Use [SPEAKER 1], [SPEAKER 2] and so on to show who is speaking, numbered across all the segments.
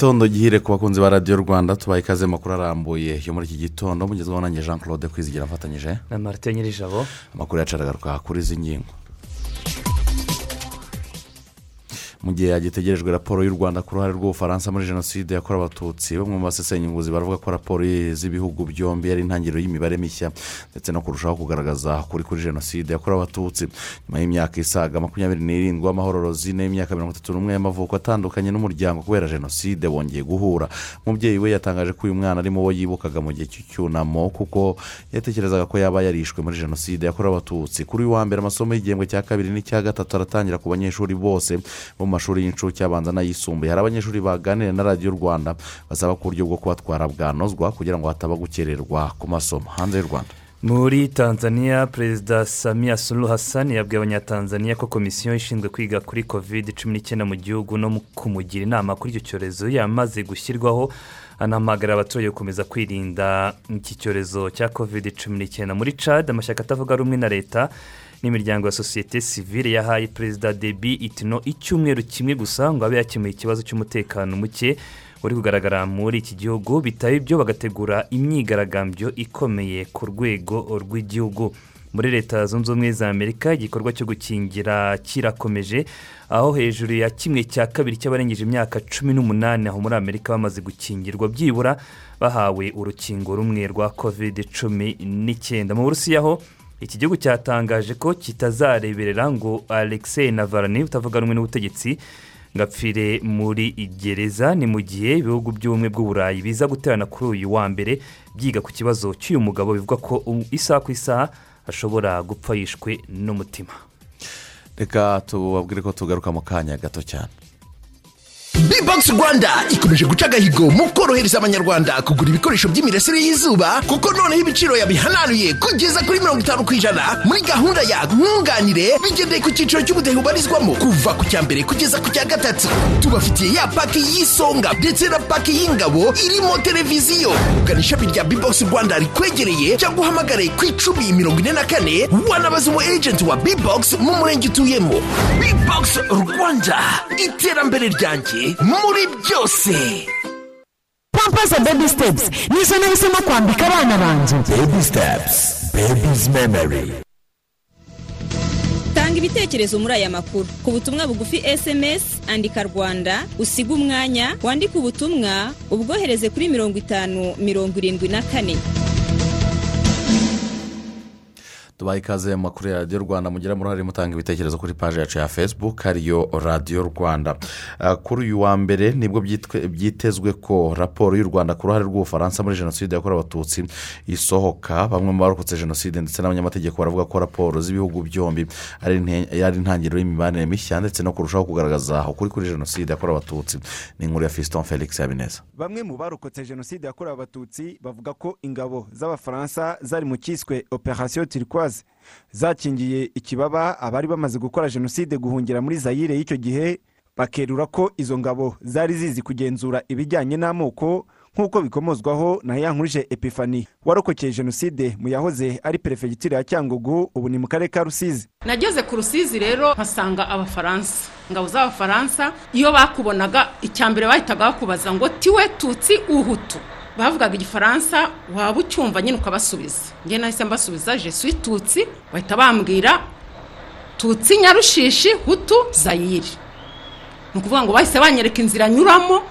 [SPEAKER 1] Igitondo gihire ku bakunzi ba radiyo rwanda tubaye ikaze makuru arambuye yo muri iki gitondo mugezweho nanjye jean claude kwizigira afatanyije?
[SPEAKER 2] Na marite nyirijabo.
[SPEAKER 1] Amakuru yacu aragaruka kuri izi ngingo. Mu gihe hagitegerejwe raporo y'u rwanda ku ruhare rw'ubufaransa muri jenoside yakorewe abatutsi. Bamwe mu basesenguzi baravuga ko raporo z'ibihugu byombi ari intangiriro y'imibare mishya ndetse no kurushaho kugaragaza kuri kuri jenoside yakorewe abatutsi. Nyuma y'imyaka isaga makumyabiri n'irindwi w'amahoro rozine y'imyaka mirongo itatu n'umwe y'amavuko atandukanye n'umuryango kubera jenoside bongeye guhura. Umubyeyi we yatangaje ko uyu mwana arimo uwo yibukaga mu gihe cy'icyunamo kuko yatekerezaga ko yaba yarishwe muri jenoside yakorewe abatutsi. Kuri uyu wa mbere amasomo y'igihembwe cya kabiri n'icya gatatu aratangira ku banyeshuri bose bo mu mashuri y'incuke abanza n'ayisumbuye. Hari abanyeshuri baganira na radiyo rwanda basaba ko uburyo bwo kubatwara bwanozwa kugira ngo hataba gukererwa ku masomo. Hanze y'u rwanda.
[SPEAKER 2] Muri tanzania perezida samiya suru hasani yabwiye abanyatanzania ko komisiyo ishinzwe kwiga kuri kovide cumi n'icyenda mu gihugu no kumugira inama kuri icyo cyorezo yamaze gushyirwaho anahamagarira abaturage gukomeza kwirinda iki cyorezo cya kovide cumi n'icyenda. Muri cad amashyaka atavuga rumwe na leta n'imiryango ya sosiyete sivire yahaye perezida debi itino icyumweru kimwe gusa ngo abe yakemuye ikibazo cy'umutekano muke uri kugaragara muri iki gihugu bitaba ibyo bagategura imyigaragambyo ikomeye ku rwego rw'igihugu. Muri leta zunze ubumwe za amerika igikorwa cyo gukingira kirakomeje aho hejuru ya kimwe cya kabiri cy'abarengeje imyaka cumi n'umunani aho muri amerika bamaze gukingirwa byibura bahawe urukingo rumwe rwa kovide cumi n'icyenda. Mu burusiya ho iki gihugu cyatangaje ko kitazareberera ngo alexei navarani utavuga rumwe n'ubutegetsi ngo apfire muri gereza ni mu gihe ibihugu by'ubumwe bw'uburayi biza guterana kuri uyu wa mbere byiga ku kibazo cy'uyu mugabo bivuga ko isaha ku isaha ashobora gupfa yishwe n'umutima.
[SPEAKER 1] Reka tubabwire ko tugaruka mu kanya gato cyane.
[SPEAKER 3] Bibogisi rwanda. Ikomeje guca agahigo mu korohereza abanyarwanda kugura ibikoresho by'imirasire y'izuba kuko noneho ibiciro yabihananuye kugeza kuri mirongo itanu ku ijana. Muri gahunda ya nkunganire bigendeye ku cyiciro cy'ubudehe ubarizwamo kuva ku cya mbere kugeza ku cya gatatu. Tubafitiye ya paki y'isonga ndetse na paki y'ingabo irimo televiziyo. Ugana ishami rya bibogisi rwanda rikwegereye cyangwa uhamagare ku icumi mirongo ine na kane wanabaza umu ejenti wa bibogisi mu murenge utuyemo. Bibogisi rwanda. Iterambere ryanjye. Muri byose.
[SPEAKER 4] Pampasi bebi sitepusi nizo nahisemo kwambika abana banjye
[SPEAKER 3] bebi sitepusi bebizi memori
[SPEAKER 5] tanga ibitekerezo muri aya makuru. Ku butumwa bugufi esemesi andika rwanda usiga umwanya wandike ubutumwa ubwohereze kuri mirongo itanu mirongo irindwi na kane.
[SPEAKER 1] Tubaha ikaze mu makuru ya radiyo rwanda. Mugira uruhare mutanga ibitekerezo kuri paji yacu ya facebook ariyo radiyo rwanda. Kuri uyu wa mbere ni bwo byitezwe ko raporo y'u rwanda ku ruhare rw'ubufaransa muri jenoside yakorewe abatutsi isohoka. Bamwe mu barokotse jenoside ndetse n'abanyamategeko baravuga ko raporo z'ibihugu byombi ari intangiriro y'imibanire mishya ndetse no kurushaho kugaragaza ukuri kuri jenoside yakorewe abatutsi. Ni inkuru ya fiston felix habineza.
[SPEAKER 6] Bamwe mu barokotse jenoside yakorewe abatutsi bavuga ko ingabo z'abafaransa zari mu cyiswe operasiyo turikwazi zakingiye ikibaba abari bamaze gukora jenoside guhungira muri zayire y'icyo gihe bakerura ko izo ngabo zari zizi kugenzura ibijyanye n'amoko nk'uko bikomozwaho na yankurije epifani warokokeye jenoside mu yahoze ari perefegitire ya cyangugu ubu ni mu karere ka rusizi.
[SPEAKER 7] Nageze ku rusizi rero mpasanga abafaransa. Ingabo z'abafaransa iyo bakubonaga icya mbere bahitaga bakubaza ngo tiwe tutsi uhutu? Bavugaga igifaransa waba ucyumva nyine ukabasubiza njye nahise mbasubiza jesu tutsi bahita bambwira tutsi nyarushishi hutu zayiri. Ni ukuvuga ngo bahise banyereka inzira nyuramo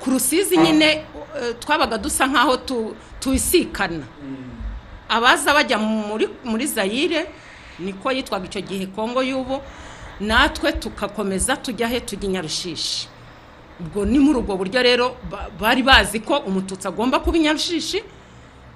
[SPEAKER 7] ku rusizi nyine twabaga dusa nk'aho tubisikana. Abaza bajya muri zayire niko yitwaga icyo gihe kongo y'ubu natwe tugakomeza tujya he tujya i nyarushishi. Ubwo ni muri ubwo buryo rero bari bazi ko umututsi agomba kuba inyarushishi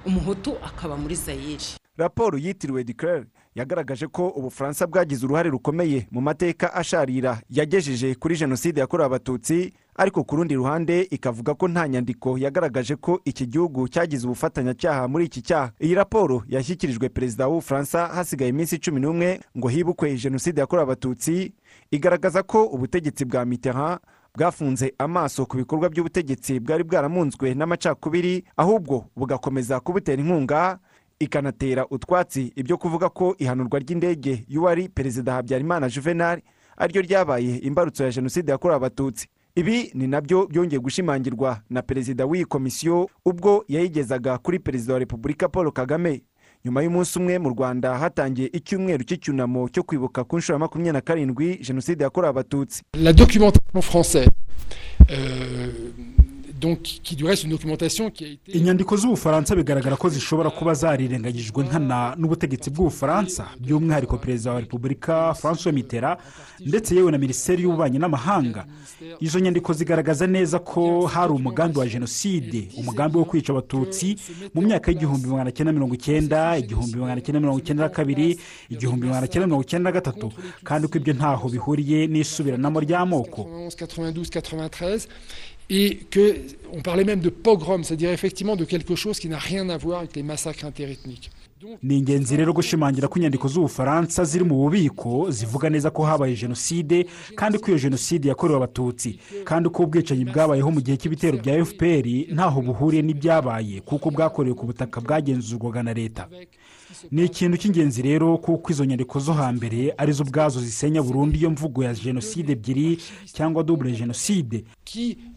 [SPEAKER 7] umuhutu akaba muri zayire
[SPEAKER 6] raporo yitiriwe declare yagaragaje ko ubufaransa bwagize uruhare rukomeye mu mateka asharira yagejeje kuri jenoside yakorewe abatutsi ariko ku rundi ruhande ikavuga ko nta nyandiko yagaragaje ko iki gihugu cyagize ubufatanyacyaha muri iki cyaha. Iyi raporo yashyikirijwe perezida w'ubufaransa hasigaye iminsi cumi n'umwe ngo hibukwe jenoside yakorewe abatutsi igaragaza ko ubutegetsi bwa mitterrand bwafunze amaso ku bikorwa by'ubutegetsi bwari bwaramunzwe n'amacakubiri ahubwo bugakomeza kubutera inkunga ikanatera utwatsi. Ibyo kuvuga ko ihanurwa ry'indege y'uwari perezida habyarimana juvenal ari ryo ryabaye imbarutso ya jenoside yakorewe abatutsi. Ibi ni na byo byongeye gushimangirwa na perezida w'iyi komisiyo ubwo yayigezaga kuri perezida wa repubulika paul kagame. Nyuma y'umunsi umwe mu rwanda hatangiye icyumweru cy'icyunamo cyo kwibuka ku nshuro ya makumyabiri na karindwi jenoside yakorewe abatutsi.
[SPEAKER 8] La documentation française, euh,
[SPEAKER 9] inyandiko z'ubufaransa bigaragara ko zishobora kuba zarirengagijwe nkana n'ubutegetsi bw'ubufaransa. By'umwihariko perezida wa repubulika francois mitera ndetse yewe na minisiteri y'ububanyi n'amahanga. Izo nyandiko zigaragaza neza ko hari umugambi wa jenoside umugambi wo kwica abatutsi mu myaka y'igihumbi magana cyenda mirongo icyenda igihumbi magana cyenda mirongo icyenda na kabiri igihumbi magana cyenda mirongo icyenda na gatatu. Kandi ko ibyo ntaho bihuriye n'isubiranamo ry'amoko.
[SPEAKER 8] 92, 93, et que on parlait même de pogrom, c'est-à-dire effectivement de quelque chose qui n'a rien à voir avec les massacres interethniques.
[SPEAKER 9] ni ingenzi rero gushimangira ko inyandiko z'ubufaransa ziri mu bubiko zivuga neza ko habaye jenoside kandi ko iyo jenoside yakorewe abatutsi. Kandi ko ubwicanyi bwabayeho mu gihe cy'ibitero bya fpr ntaho buhuriye n'ibyabaye kuko bwakorewe ku butaka bwagenzurwaga na leta. Ni ikintu cy'ingenzi rero kuko izo nyandiko zo hambere ari zo ubwazo zisenya burundu iyo mvugo ya jenoside ebyiri cyangwa double jenoside.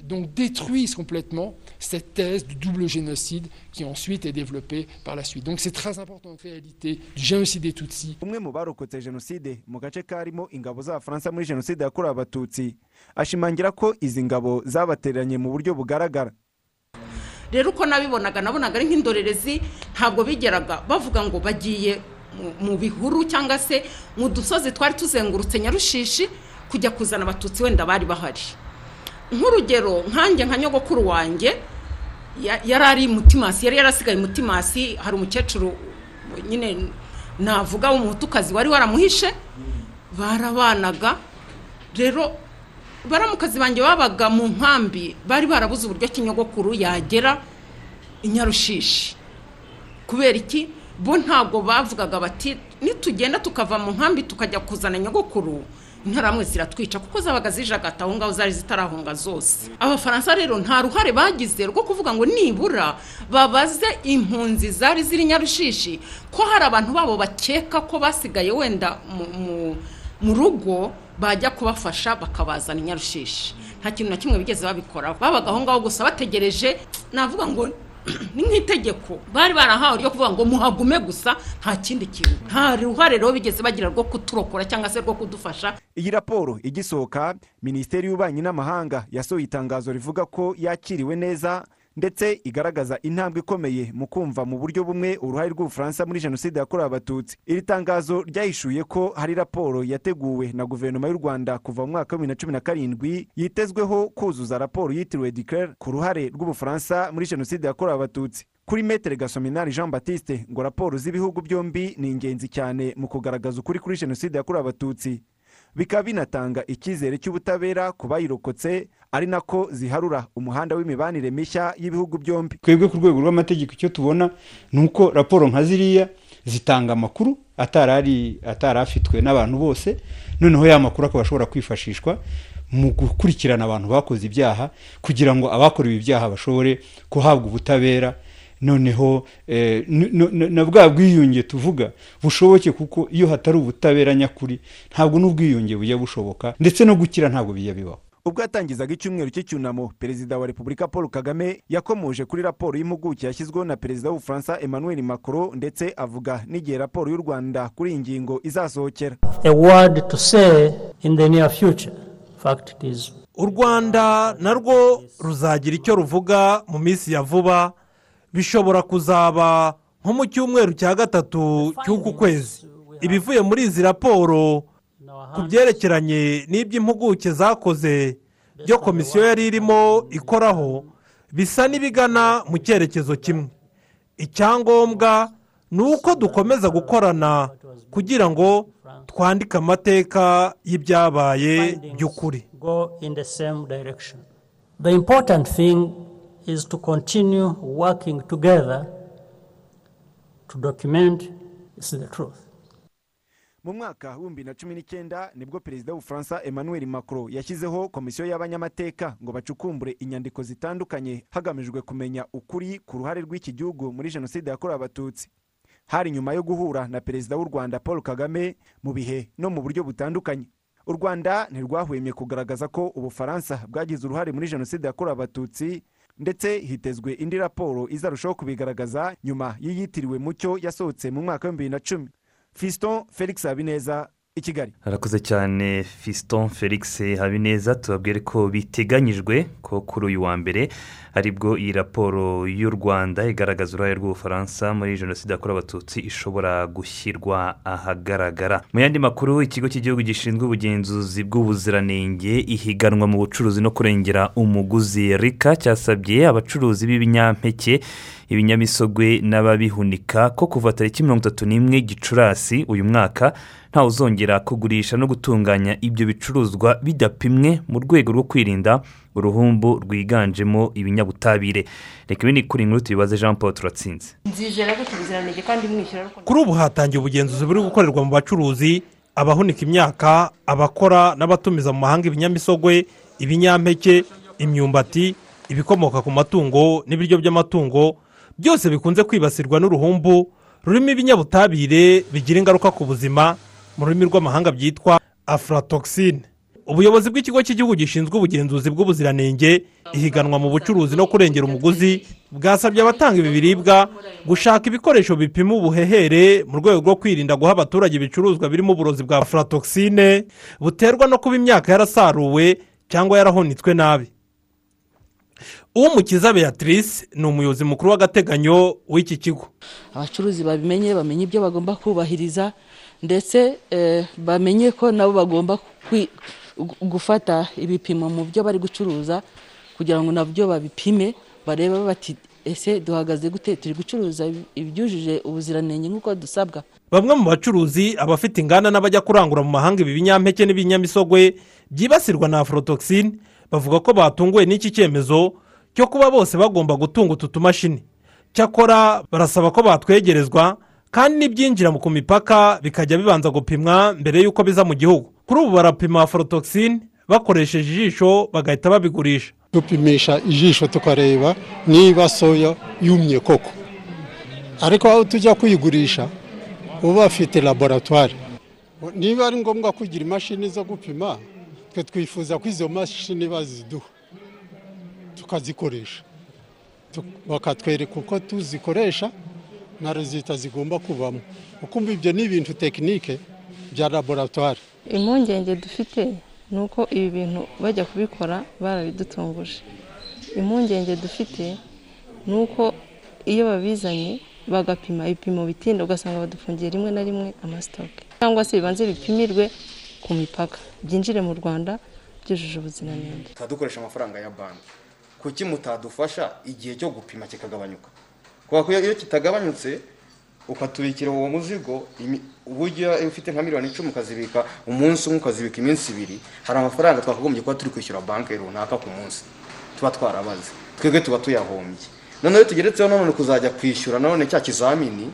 [SPEAKER 8] Donc détruisent complètement cette thèse du double génocide qui ensuite est développée par la suite. Donc c'est très important en réalité du génocide des Tutsis.
[SPEAKER 6] umwe mu barokotse jenoside mu gace karimo ingabo z'abafaransa muri jenoside yakorewe abatutsi ashimangira ko izi ngabo zabatereranye mu buryo bugaragara
[SPEAKER 7] rero uko nabibonaga nabonaga ari nk'indorerezi ntabwo bigeraga bavuga ngo bagiye mu- mu bihuru cyangwa se mu dusozi twari tuzengurutse nyarushishi kujya kuzana abatutsi wenda bari bahari nk'urugero nkanjye nka nyogokuru wanjye ya- yari ari mutimasi yari yarasigaye mutimasi hari umukecuru nyine navuga w'umuhutukazi wari waramuhishe barabanaga. Rero baramukazi banjye babaga mu nkambi bari barabuze uburyo ki nyogokuru yagera i nyarushishi. Kubera iki? Bo ntabwo bavugaga bati nitugenda tukava mu nkambi tukajya kuzana nyogokuru. Interahamwe ziratwica kuko zabaga zijagata aho ngaho zari zitarahunga zose. Abafaransa rero nta ruhare bagize rwo kuvuga ngo nibura babaze impunzi zari ziri nyarushishi ko hari abantu babo bakeka ko basigaye wenda mu- rugo bajya kubafasha bakabazana i nyarushishi. Nta kintu na kimwe bigeze babikoraho babaga aho ngaho gusa bategereje navuga ngo ni nk'itegeko bari barahawe ryo kuvuga ngo muhagume gusa nta kindi kintu. Nta ruhare rero bigeze bagira rwo kuturokora cyangwa se rwo kudufasha.
[SPEAKER 6] Iyi raporo igisohoka minisiteri y'ububanyi n'amahanga yasohoye itangazo rivuga ko yakiriwe neza ndetse igaragaza intambwe ikomeye mu kumva mu buryo bumwe uruhare rw'ubufaransa muri jenoside yakorewe abatutsi. Iri tangazo ryahishuye ko hari raporo yateguwe na guverinoma y'u rwanda kuva mu mwaka wa bibiri na cumi na karindwi yitezweho kuzuza raporo yitiriwe declare ku ruhare rw'ubufaransa muri jenoside yakorewe abatutsi. Kuri metere gasominari jean batiste ngo raporo z'ibihugu byombi ni ingenzi cyane mu kugaragaza ukuri kuri jenoside yakorewe abatutsi. Bikaba binatanga icyizere cy'ubutabera ku bayirokotse ari nako ziharura umuhanda w'imibanire mishya y'ibihugu byombi.
[SPEAKER 10] Twebwe ku rwego rw'amategeko icyo tubona ni uko raporo nka ziriya zitanga amakuru atari ari atari afitwe n'abantu bose noneho ya makuru akaba ashobora kwifashishwa mu gukurikirana abantu bakoze ibyaha kugira ngo abakorewe ibyaha bashobore guhabwa ubutabera noneho eh, n- n- na bwa bwiyunge tuvuga bushoboke kuko iyo hatari ubutabera nyakuri ntabwo n'ubwiyunge bujya bushoboka ndetse no gukira ntabwo bijya bibaho.
[SPEAKER 6] Ubwo yatangizaga icyumweru cy'icyunamo perezida wa repubulika paul kagame yakomoje kuri raporo y'impuguke yashyizweho na perezida w'ubufaransa emmanuel macron ndetse avuga n'igihe raporo y'u rwanda kuri iyi ngingo izasohokera.
[SPEAKER 11] U rwanda narwo ruzagira icyo ruvuga mu minsi ya vuba bishobora kuzaba nko mu cyumweru cya gatatu cy'uku kwezi. Ibivuye muri izi raporo ku byerekeranye n'iby'impuguke zakoze byo komisiyo yari irimo ikoraho bisa n'ibigana mu cyerekezo kimwe. Icyangombwa ni uko dukomeza gukorana kugira ngo twandike amateka y'ibyabaye by'ukuri.
[SPEAKER 12] Is to continue working together to document the truth.
[SPEAKER 6] mu mwaka w'ibihumbi na cumi n'icyenda ni bwo perezida w'ubufaransa emmanuel macron yashyizeho komisiyo y'abanyamateka ngo bacukumbure inyandiko zitandukanye hagamijwe kumenya ukuri ku ruhare rw'iki gihugu muri jenoside yakorewe abatutsi hari nyuma yo guhura na perezida w'u rwanda paul kagame mu bihe no mu buryo butandukanye u rwanda ntirwahwemye kugaragaza ko ubufaransa bwagize uruhare muri jenoside yakorewe abatutsi ndetse hitezwe indi raporo izarushaho kubigaragaza nyuma y'iyitiriwe mucyo yasohotse mu mwaka w'ibihumbi bibiri na cumi. Fiston felix habineza i kigali.
[SPEAKER 2] Harakoze cyane fiston felix habineza tubabwire ko biteganyijwe ko kuri uyu wa mbere ari bwo iyi raporo y'u rwanda igaragaza uruhare rw'ubufaransa muri jenoside yakorewe abatutsi ishobora gushyirwa ahagaragara. Mu yandi makuru ikigo cy'igihugu gishinzwe ubugenzuzi bw'ubuziranenge ihiganwa mu bucuruzi no kurengera umuguzi rika cyasabye abacuruzi b'ibinyampeke ibinyamisogwe n'ababihunika ko kuva tariki mirongo itatu n'imwe gicurasi uyu mwaka ntawe uzongera kugurisha no gutunganya ibyo bicuruzwa bidapimwe mu rwego rwo kwirinda uruhumbu rwiganjemo ibinyabutabire. Reka ibindi kuri inkuru tubibaze jean paul turatsinze.
[SPEAKER 11] Kuri ubu hatangiye ubugenzuzi buri gukorerwa mu bacuruzi abahunika imyaka abakora n'abatumiza mu mahanga ibinyamisogwe ibinyampeke imyumbati ibikomoka ku matungo n'ibiryo by'amatungo byose bikunze kwibasirwa n'uruhumbu rurimo ibinyabutabire bigira ingaruka ku buzima mu rurimi rw'amahanga byitwa afuratoxine ubuyobozi bw'ikigo cy'igihugu gishinzwe ubugenzuzi bw'ubuziranenge ihiganwa mu bucuruzi no kurengera umuguzi bwasabye abatanga ibi biribwa gushaka ibikoresho bipima ubuhehere mu rwego rwo kwirinda guha abaturage ibicuruzwa birimo uburozi bwa afuratoxine buterwa no kuba imyaka yarasaruwe cyangwa yarahunitswe nabi. Uwumukiza beatrice ni umuyobozi mukuru w'agateganyo w'iki kigo.
[SPEAKER 13] Abacuruzi babimenye bamenye ibyo bagomba kubahiriza ndetse eh, bamenye ko nabo bagomba gufata ibipimo mu byo bari gucuruza kugira ngo na byo babipime barebe bati ese duhagaze gute? Turi gucuruza ibyujuje ubuziranenge nk'uko dusabwa.
[SPEAKER 11] Bamwe mu bacuruzi abafite inganda n'abajya kurangura mu mahanga ibi binyampeke n'ibinyamisogwe byibasirwa na afuratoxine bavuga ko batunguwe n'iki cyemezo cyo kuba bose bagomba gutunga utu tumashini. Cyakora barasaba ko batwegerezwa kandi n'ibyinjira ku mipaka bikajya bibanza gupimwa mbere y'uko biza mu gihugu. Kuri ubu barapima afuratoxine bakoresheje ijisho bagahita babigurisha.
[SPEAKER 14] Dupimisha ijisho tukareba niba soya yumye koko. Ariko aho tujya kuyigurisha uba bafite laboratwari niba ari ngombwa kugira imashini zo gupima twe twifuza ko izo mashini baziduha tukazikoresha. Tu- bakatwereka uko tuzikoresha na rezita zigomba kubamo ukumva ibyo ni ibintu tekinike bya laboratwari
[SPEAKER 15] impungenge dufite ni uko ibi bintu bajya kubikora barabidutunguje. Impungenge dufite ni uko iyo babizanye bagapima ibipimo bitinda ugasanga badufungiye rimwe na rimwe amasitoke cyangwa se bibanze bipimirwe ku mipaka. Byinjire mu rwanda byujuje ubuziranenge.
[SPEAKER 16] Dukoresha amafaranga ya banki. Kuki mutadufasha igihe cyo gupima kikagabanyuka? Kubera ko iyo kitagabanyutse ukatubikira uwo muzigo uburyo iyo ufite nka miliyoni icumi ukazibika umunsi umwe ukazibika iminsi ibiri hari amafaranga twakagombye kuba turi kwishyura banki runaka ku munsi. Tuba twarabaze. Twebwe tuba tuyahombye. Noneho tugeretseho nanone kuzajya kwishyura nanone cya kizamini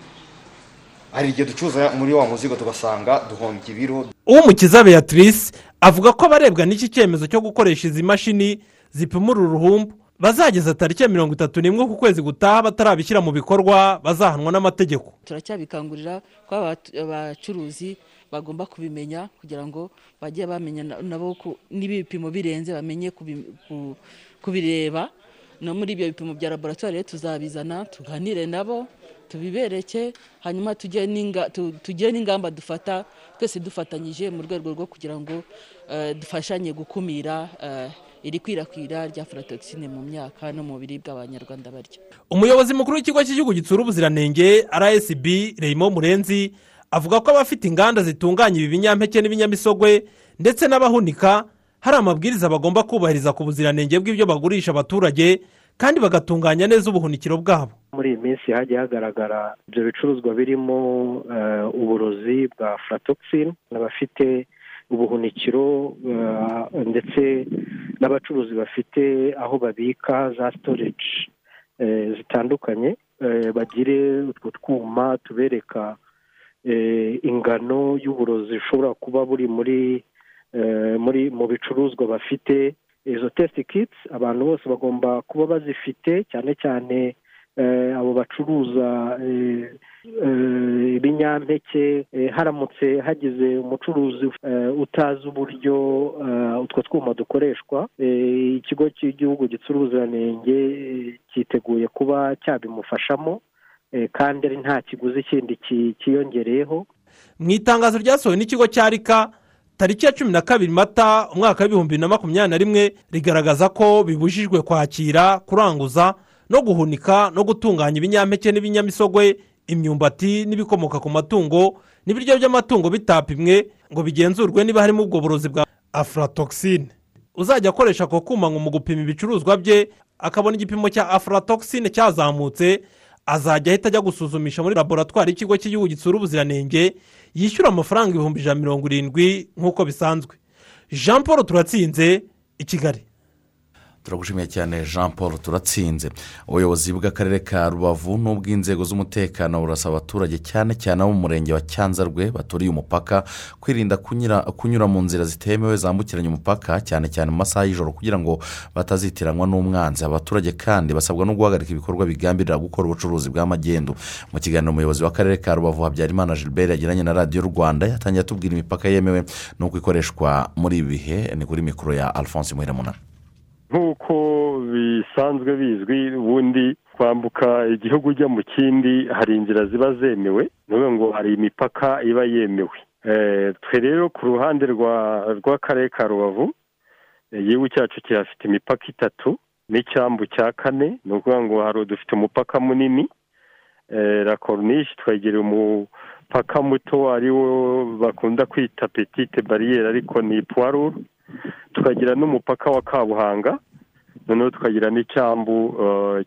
[SPEAKER 16] hari igihe ducuruza muri wa muzigo tugasanga duhombye ibiro.
[SPEAKER 11] Uwumukiza beatrice avuga ko abarebwa n'iki cyemezo cyo gukoresha izi mashini zipima uru ruhumbu bazageza tariki ya mirongo itatu n'imwe ku kwezi gutaha batarabishyira mu bikorwa bazahanwa n'amategeko.
[SPEAKER 13] Turacyabikangurira ko abacuruzi bagomba kubimenya kugira ngo bajye bamenya na- nabo ku- niba ibipimo birenze bamenye kubi- ku- kubireba. No muri ibyo bipimo bya laboratwari tuzabizana tuganire nabo. Tubibereke hanyuma tujye n'ingamba dufata twese dufatanyije mu rwego rwo kugira ngo eh, dufashanye gukumira eh, iri kwirakwira rya afuratoxine mu myaka no mu biribwa abanyarwanda barya.
[SPEAKER 11] Umuyobozi mukuru w'ikigo cy'igihugu gitsura ubuziranenge rsb reyimo murenzi avuga ko abafite inganda zitunganya ibi binyampeke n'ibinyamisogwe ndetse n'abahunika hari amabwiriza bagomba kubahiriza ku buziranenge bw'ibyo bagurisha abaturage kandi bagatunganya neza ubuhunikiro bwabo.
[SPEAKER 17] Muri iyi minsi hagiye hagaragara ibyo bicuruzwa birimo eh, uburozi bwa aflatoxin abafite ubuhunikiro eh, ndetse n'abacuruzi bafite aho babika za storage eh, zitandukanye. Bagire utwo twuma tubereka ingano y'uburozi bushobora kuba buri muri muri mu bicuruzwa bafite izo test kits abantu bose bagomba kuba bazifite cyane cyane eh, abo bacuruza eh, eh, ibinyampeke haramutse hagize umucuruzi utazi uburyo utwo twuma dukoreshwa. Ikigo cy'igihugu gitsura ubuziranenge cyiteguye kuba cyabimufashamo kandi ari nta kiguzi kindi ki- cyiyongereyeho
[SPEAKER 11] mu itangazo ryasohowe n'ikigo cya rika tariki ya cumi na kabiri mata umwaka w'ibihumbi na makumyabiri na rimwe rigaragaza ko bibujijwe kwakira kuranguza no guhunika no gutunganya ibinyampeke n'ibinyamisogwe imyumbati n'ibikomoka ku matungo n'ibiryo by'amatungo bitapimwe ngo bigenzurwe niba harimo ubwo burozi bwa aflatoxine. Uzajya akoresha ako kuma mu gupima ibicuruzwa bye akabona igipimo cya aflatoxine cyazamutse azajya ahita ajya gusuzumisha muri laboratwari y'ikigo cy'igihugu gitsura ubuziranenge yishyura amafaranga ibihumbi ijana na mirongo irindwi nk'uko bisanzwe. Jean paul turatsinze i kigali.
[SPEAKER 1] Turagushimiye cyane jean paul turatsinze. Ubuyobozi bw'akarere ka rubavu n'ubw'inzego z'umutekano burasaba abaturage cyane cyane abo mu murenge wa cyanzarwe baturiye umupaka kwirinda kunyura mu nzira zitemewe zambukiranya umupaka cyane cyane mu masaha y'ijoro kugira ngo batazitiranwa n'umwanzi. Abaturage kandi basabwa no guhagarika ibikorwa bigambirira gukora ubucuruzi bw'amagendu mu kiganiro umuyobozi w'akarere ka rubavu habyarimana gilbert yagiranye na radiyo rwanda yatangiye atubwira imipaka yemewe n'uko ikoreshwa muri ibi bihe. Ni kuri mikoro ya alphonse muhiramuna
[SPEAKER 18] nk'uko bisanzwe bizwi ubundi kwambuka igihugu ujya mu kindi hari inzira ziba zemewe ni ngo hari imipaka iba yemewe. Eh, twe rero ku ruhande rwa rw'akarere ka rubavu eh, igihugu cyacu kirafite imipaka itatu n'icyambu cya kane ni ukuvuga ngo hari dufite umupaka munini. Eh, la corniche twegereye umupaka muto ari wo bakunda kwita petite bariyeri ariko ni puwaruru tukagira n'umupaka wa kabuhanga noneho tukagira n'icyambu eh,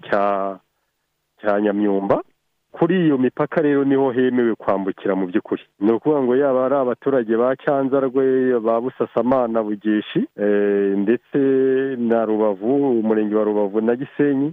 [SPEAKER 18] cya nyamyumba. Kuri iyo mipaka rero ni ho hemewe kwambukira mu by'ukuri. Ni ukuvuga ngo yaba ari abaturage ba cyanzarwe ba busasamana bugeshi eh, ndetse na rubavu umurenge wa rubavu na gisenyi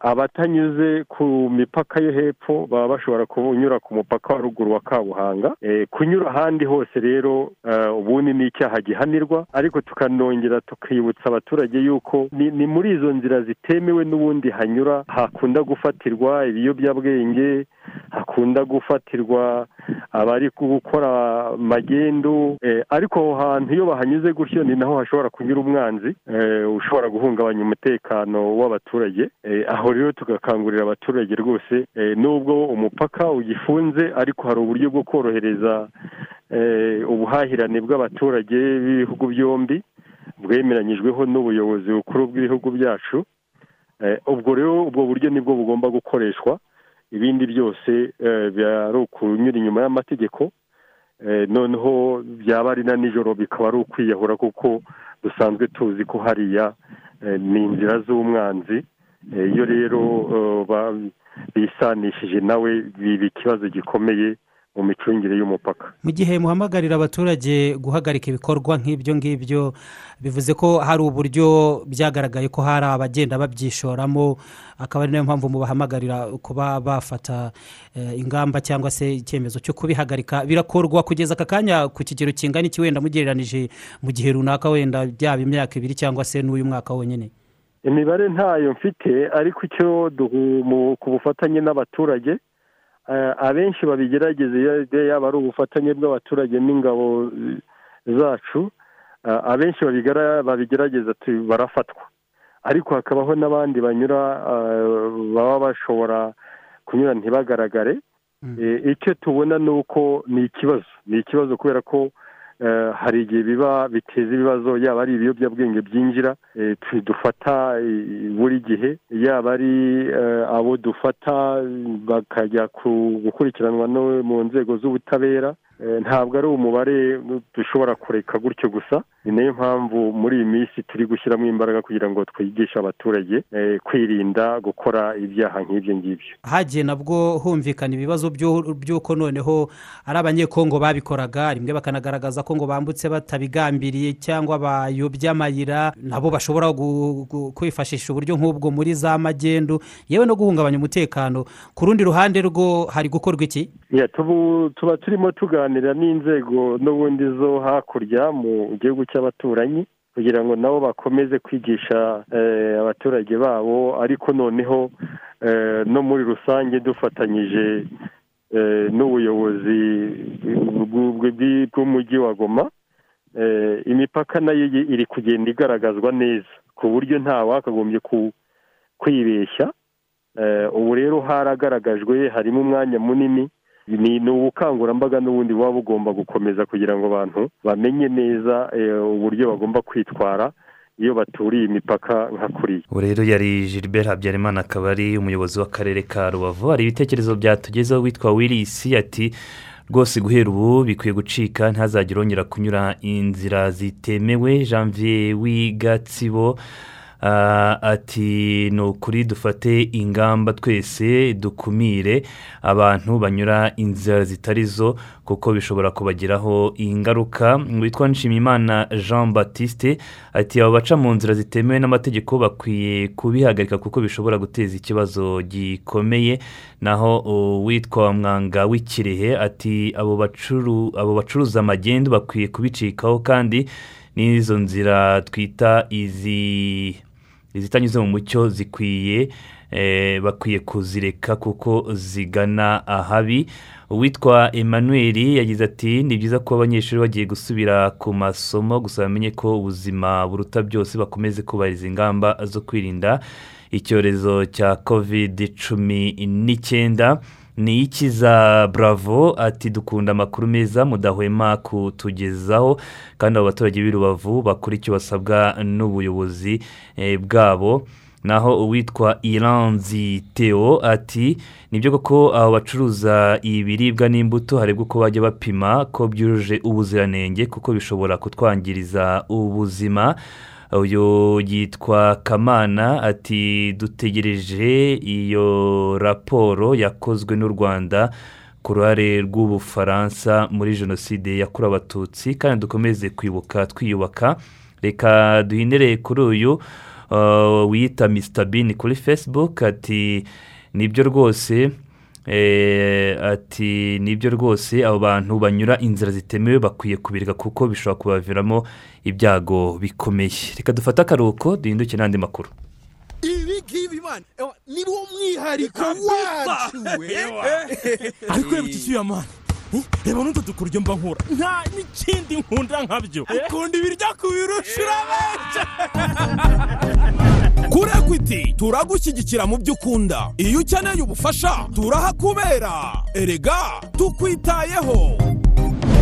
[SPEAKER 18] abatanyuze ku mipaka yo hepfo baba bashobora kunyura ku mupaka wa ruguru wa kabuhanga. Eh, kunyura ahandi hose rero eh, ubundi ni icyaha gihanirwa. Ariko tukanongera tukibutsa abaturage yuko ni muri izo nzira zitemewe n'ubundi hanyura. Hakunda gufatirwa ibiyobyabwenge hakunda gufatirwa abari gukora magendu eh, ariko aho hantu iyo bahanyuze gutyo ni naho hashobora kunyura umwanzi eh, ushobora guhungabanya umutekano w'abaturage. Eh, aho rero tugakangurira abaturage rwose nubwo umupaka ugifunze ariko hari uburyo bwo korohereza ubuhahirane bw'abaturage b'ibihugu byombi bwemeranyijweho n'ubuyobozi bukuru bw'ibihugu byacu. Ubwo rero ubwo buryo ni bwo bugomba gukoreshwa. Ibindi byose eh, byari ukunyura inyuma y'amategeko Eh, noneho byaba ari na nijoro bikaba ari ukwiyahura kuko dusanzwe tuzi ko hariya eh, ni inzira z'umwanzi. Iyo rero bisanishije nawe biba ikibazo gikomeye mu micungire y'umupaka.
[SPEAKER 19] Mu gihe muhamagarira abaturage guhagarika ibikorwa nk'ibyo ngibyo bivuze ko hari uburyo byagaragaye ko hari abagenda babyishoramo akaba ari na yo mpamvu mubahamagarira kuba bafata eh, ingamba cyangwa se icyemezo cyo kubihagarika. Birakorwa kugeza aka kanya ku kigero kingana iki wenda mugereranije mu gihe runaka wenda byaba imyaka ibiri cyangwa se n'uyu mwaka wonyine
[SPEAKER 18] imibare ntayo mfite ariko icyo ku bufatanye n'abaturage abenshi babigerageza iyo yaba ari ubufatanye bw'abaturage n'ingabo eh, zacu eh, abenshi babigerageza barafatwa. Ariko hakabaho n'abandi banyura eh, baba bashobora kunyura ntibagaragare. Eh, icyo tubona ni uko ni ikibazo. Ni ikibazo kubera ko eh, hari igihe biba biteza ibibazo yaba ari ibiyobyabwenge byinjira eh, dufata eh, buri gihe yaba ari eh, abo dufata bakajya ku- gukurikiranwa mu nzego z'ubutabera eh, ntabwo ari umubare dushobora kureka gutyo gusa. Ni na yo mpamvu muri iyi minsi turi gushyiramo imbaraga kugira ngo twigishe abaturage eh, kwirinda gukora ibyaha nk'ibyo ngibyo.
[SPEAKER 19] Hagiye nabwo humvikana ibibazo by'uko noneho ari abanyekongo babikoraga rimwe bakanagaragaza ko ngo bambutse batabigambiriye cyangwa bayobye amayira nabo bashobora kwifashisha uburyo nk'ubwo muri za magendu. Yewe no guhungabanya umutekano. Ku rundi ruhande rwo hari gukorwa iki?
[SPEAKER 18] Tuba turimo tuganira n'inzego n'ubundi zo hakurya mu gihugu cy'abaturanyi kugira ngo nabo bakomeze kwigisha eh, abaturage babo ariko noneho eh, no muri rusange dufatanyije eh, n'ubuyobozi bw'u- bw'u- bw'umujyi wa goma imipaka na yo iri- kugenda igaragazwa neza ku buryo nta wakagombye kwibeshya ubu rero haragaragajwe harimo umwanya munini ni ubukangurambaga n'ubundi buba bugomba gukomeza kugira ngo abantu bamenye neza eh, uburyo bagomba kwitwara iyo baturiye imipaka nka kuriya
[SPEAKER 2] ubu rero yari gilbert habyarimana akaba ari umuyobozi w'akarere ka rubavu. Hari ibitekerezo byatugezeho witwa wirisi ati rwose guhera ubu bikwiye gucika ntihazagire wongera kunyura inzira zitemewe. Janvier w'igatsibo ati ni ukuri dufate ingamba twese dukumire abantu banyura inzira zitari zo kuko bishobora kubagiraho ingaruka. Witwa nshimiyimana jean batiste ati abo baca mu nzira zitemewe n'amategeko bakwiye kubihagarika kuko bishobora guteza ikibazo gikomeye. Naho uwitwa mwanga w'ikirehe ati abo bacuru bacuruza amagendu bakwiye kubicikaho kandi n'izo nzira twita izi izitanyuze mu mucyo zikwiye eh, bakwiye kuzireka kuko zigana ahabi. Uwitwa emmanuel yagize ati ni byiza ko abanyeshuri bagiye gusubira ku masomo gusa bamenye ko ubuzima buruta byose bakomeze kubahiriza ingamba zo kwirinda icyorezo cya covid cumi n'icyenda. Ni ikiza bravo? Ati dukunda amakuru meza mudahwema kutugezaho. Kandi abo baturage b'i rubavu bakora icyo basabwa n'ubuyobozi eh, bwabo. Naho uwitwa iranzi teo ati ni byo koko abo bacuruza ibiribwa n'imbuto harebwa uko bajya bapima ko byujuje ubuziranenge kuko bishobora kutwangiriza ubuzima. Uyu yitwa kamana ati dutegereje iyo raporo yakozwe n'u rwanda ku ruhare rw'ubufaransa muri jenoside yakorewe abatutsi kandi dukomeze kwibuka twiyubaka. Reka duhindure kuri uyu uh, wiyita Mr Bean kuri facebook ati ni byo rwose ati ni byo rwose abo bantu banyura inzira zitemewe bakwiye kubireka kuko bishobora kubaviramo ibyago bikomeye. Reka dufate akaruhuko duhinduke n'andi makuru.
[SPEAKER 20] Ibi ngibi mani ni wo mwihariko wacu we. Ariko reba iki cyuya mani Eh, reba n'utu dukuryo mba nkura. Nta n'ikindi nkunda nkabyo. Ukunda ibiryo kubirusha urabenja kuri ekwiti turagushyigikira mu byo ukunda iyo ukeneye ubufasha turahakubera erega tukwitayeho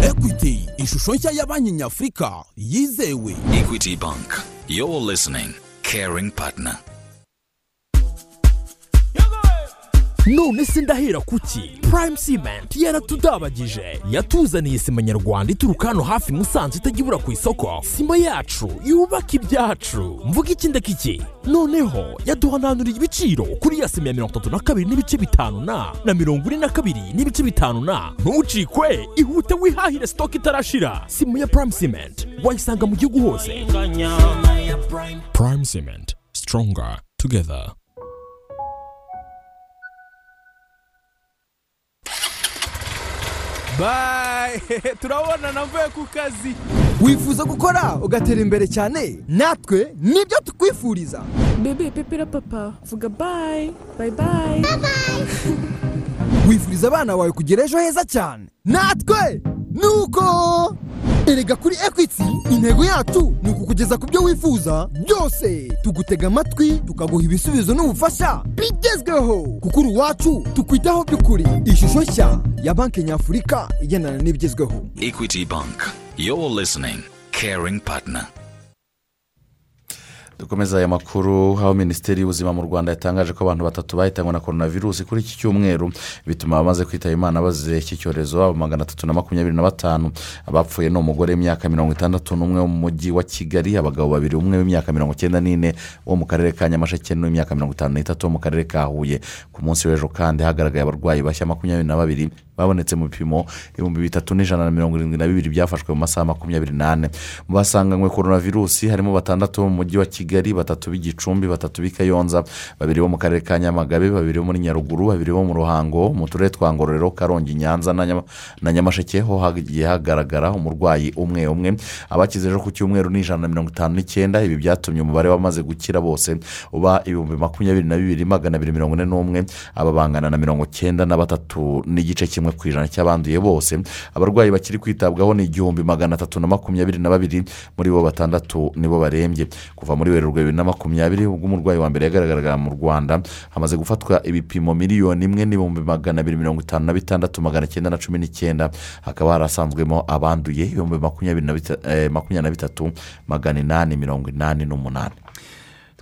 [SPEAKER 20] ekwiti ishusho nshya ya banki nyafurika yizewe
[SPEAKER 21] Equity Bank. You're listening. Caring partner.
[SPEAKER 20] None se ndahera kuki? Prime cement yaratudabagije. Yatuzaniye sima nyarwanda ituruka hano hafi musanze itajya ibura ku isoko. Sima yacu yubaka ibyacu. Mvuga iki ndakiki noneho yaduhananuriye ibiciro kuri ya sima ya mirongo itatu na kabiri n'ibice bitanu na. Na mirongo ine na kabiri n'ibice bitanu na. Ntucikwe ihute wihahire sitoke itarashira. Sima ya prime cement wayisanga mu gihugu hose. Prime cement stronger together.
[SPEAKER 22] Bayi turabona navuye ku kazi. Wifuza gukora? Ugatera imbere cyane? Natwe ni byo tukwifuriza.
[SPEAKER 23] Bebe pepera papa vuga bayi bayi bayi
[SPEAKER 22] wifuriza abana bawe kugira ejo heza cyane natwe nuko erega kuri ekwiti intego yacu ni ukukugeza ku byo wifuza byose tugutega amatwi tukaguha ibisubizo n'ubufasha bigezweho kuko uri uwacu tukwitaho by'ukuri ishusho nshya ya banki nyafurika igendana n'ibigezweho
[SPEAKER 21] Equity Bank. You're listening. Caring partner.
[SPEAKER 1] Dukomeza aya makuru aho minisiteri y'ubuzima mu rwanda yatangaje ko abantu batatu bahitanywe na korona virusi kuri iki cyumweru bituma abamaze kwitaba imana bazize iki cyorezo aba magana atatu na makumyabiri na batanu. Abapfuye ni umugore w'imyaka mirongo itandatu n'umwe wo mu mujyi wa kigali abagabo babiri umwe w'imyaka mirongo icyenda n'ine wo mu karere ka nyamasheke n'uw'imyaka mirongo itanu n'itatu wo mu karere ka huye. Ku munsi w'ejo kandi hagaragaye abarwayi bashya makumyabiri na babiri. Babonetse mu bipimo ibihumbi bitatu n'ijana na mirongo irindwi na bibiri byafashwe mu masaha makumyabiri n'ane. Mu basanganywe korona virusi harimo batandatu mu mujyi wa kigali batatu b'igicumbi batatu b'i kayonza babiri bo mu karere ka nyamagabe babiri bo muri nyaruguru babiri bo mu ruhango mu turere twa ngororero karongi nyanza na Nyama- na nyamasheke ho hagiye hagaragara umurwayi umwe umwe. Abakize ejo ku cyumweru ni ijana na mirongo itanu n'icyenda ibi byatumye umubare w'abamaze gukira bose uba ibihumbi makumyabiri na bibiri magana abiri mirongo ine n'umwe aba bangana na mirongo cyenda na batatu n'igice kimwe ku ijana cy'abanduye bose. Abarwayi bakiri kwitabwaho ni igihumbi magana atatu na makumyabiri na babiri muri bo batandatu nibo barembye. Kuva muri werurwe bibiri na makumyabiri ubwo umurwayi wa mbere yagaragaraga mu rwanda hamaze gufatwa ibipimo miliyoni imwe n'ibihumbi magana abiri mirongo itanu na bitandatu magana cyenda na cumi n'icyenda. Hakaba harasanzwemo abanduye ibihumbi makumyabiri na eh, bitatu magana inani mirongo inani n'umunani.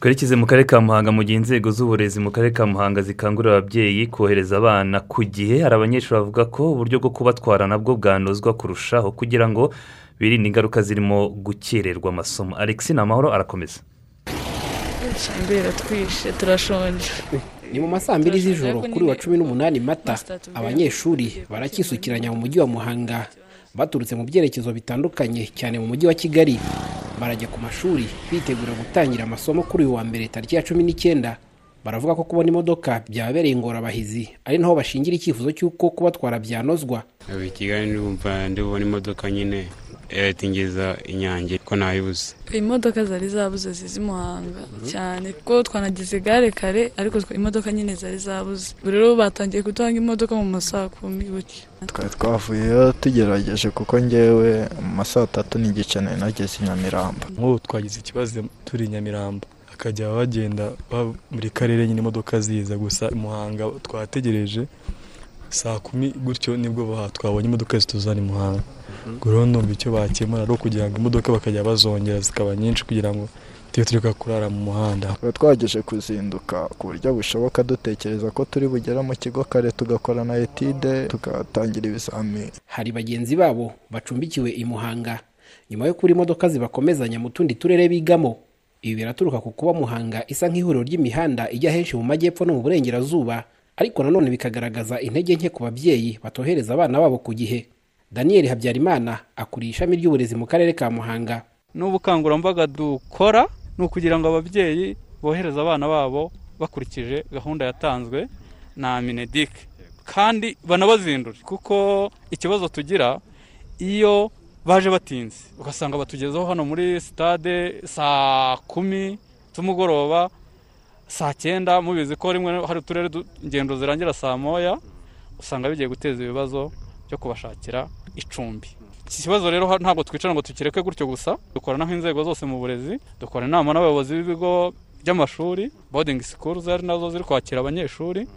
[SPEAKER 2] Twerekeze mu karere ka muhanga mu gihe inzego z'uburezi mu karere ka muhanga zikangurira ababyeyi kohereza abana ku gihe hari abanyeshuri bavuga ko uburyo bwo kubatwara nabwo bwanozwa kurushaho kugira ngo birinde ingaruka zirimo gukererwa amasomo. Alex ni amahoro arakomeza
[SPEAKER 24] twishe turashonje.
[SPEAKER 25] Ni mu ma saa mbiri z'ijoro kuri wa cumi n'umunani mata abanyeshuri barakisukiranya mu mujyi wa muhanga. Baturutse mu byerekezo bitandukanye cyane mu mujyi wa kigali. Barajya ku mashuri bitegura gutangira amasomo kuri uyu wa mbere tariki ya cumi n'icyenda. Baravuga ko kubona imodoka byababereye ingorabahizi ari naho bashingira icyifuzo cy'uko kubatwara byanozwa.
[SPEAKER 26] Ubu i kigali ndumva ndibona imodoka nyine. Yatingeza inyange ko nayibuze.
[SPEAKER 24] Imodoka zari zabuze zizi muhanga cyane. Kuko twanagize gare kare ariko imodoka nyine zari zabuze. Ubu rero batangiye gutanga imodoka mu masaha kumi gutyo
[SPEAKER 27] twari twavuyeyo tugerageje kuko ngewe mu ma saa tatu n'igice nari nageze i nyamirambo.
[SPEAKER 28] Nk'ubu twagize ikibazo turi i nyamirambo. Hakajya bagenda ba- buri karere nyine imodoka ziza gusa i muhanga twategereje. Saa kumi gutyo ni bwo twabonye imodoka zituzana i muhanga. Rero numva icyo bakemura ari ukugira ngo imodoka bakajya bazongera zikaba nyinshi kugira ngo tujye tureka kurara mu muhanda.
[SPEAKER 27] Twari twageje kuzinduka ku buryo bushoboka dutekereza ko turi bugere mu kigo kare tugakora na etide tugatangira ibizamini.
[SPEAKER 25] Hari bagenzi babo bacumbikiwe i muhanga. Nyuma yo kubura imodoka zibakomezanya mu tundi turere bigamo ibi biraturuka ku kuba muhanga isa nk'ihuriro ry'imihanda ijya henshi mu majyepfo no mu burengerazuba. Ariko nanone bikagaragaza intege nke ku babyeyi batohereza abana babo ku gihe. Daniel habyarimana akuriye ishami ry'uburezi mu karere ka muhanga.
[SPEAKER 29] N'ubukangurambaga dukora ni ukugira ngo ababyeyi bohereze abana babo bakurikije gahunda yatanzwe na minedike kandi banabazindure kuko ikibazo tugira iyo baje batinze ugasanga batugezeho hano muri sitade saa kumi z'umugoroba saa cyenda mubizi ko rimwe hari uturere ingendo zirangira saa moya usanga bigiye guteza ibibazo byo kubashakira icumbi. Iki kibazo rero ntabwo twicara ngo tukireke gutyo gusa dukorana nk'inzego zose mu burezi dukora inama n'abayobozi b'ibigo by'amashuri bodingi sikuru zari na zo ziri kwakira abanyeshuri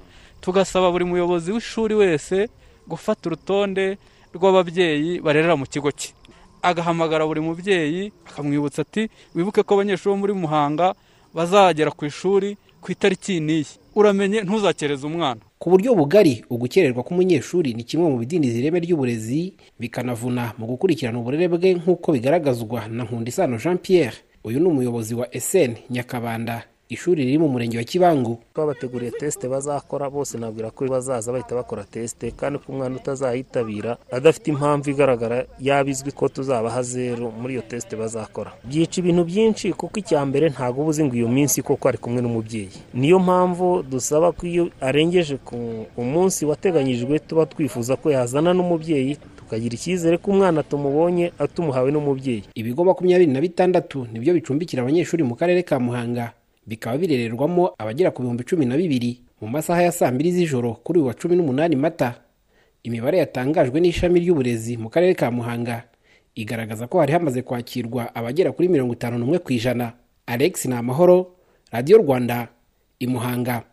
[SPEAKER 29] tugasaba buri muyobozi w'ishuri wese gufata urutonde rw'ababyeyi barerera mu kigo cye. Agahamagara buri mubyeyi akamwibutsa ati wibuke ko abanyeshuri bo muri muhanga bazagera ku ishuri ku itariki n'iyi. Uramenye ntuzakereze umwana.
[SPEAKER 25] Ku buryo bugari ugukererwa k'umunyeshuri ni kimwe mu bidindiza ireme ry'uburezi bikanavuna mu gukurikirana uburere bwe nk'uko bigaragazwa na nkundisano jean pierre uyu ni umuyobozi wa esen nyakabanda. Ishuri riri mu murenge wa kibangu.
[SPEAKER 30] Twabateguriye tesite bazakora bose nabwira ko bazaza bahita bakora tesite kandi ko umwana utazayitabira adafite impamvu igaragara yaba izwi ko tuzabaha zeru muri iyo tesite bazakora. Byica ibintu byinshi kuko icya mbere ntabwo uba uzi ngo iyo minsi koko ari kumwe n'umubyeyi. Niyo mpamvu dusaba ko iyo arengeje ku umunsi wateganyijwe tuba twifuza ko yazana n'umubyeyi tukagira icyizere ko umwana tumubonye atumuhawe n'umubyeyi.
[SPEAKER 25] Ibigo makumyabiri na bitandatu ni byo bicumbikira abanyeshuri mu karere ka muhanga. Bikaba birererwamo abagera ku bihumbi cumi na bibiri mu masaha ya saa mbiri z'ijoro kuri uyu wa cumi n'umunani mata. Imibare yatangajwe n'ishami ry'uburezi mu karere ka muhanga igaragaza ko hari hamaze kwakirwa abagera kuri mirongo itanu n'umwe ku ijana. Alex ni amahoro radiyo rwanda i muhanga.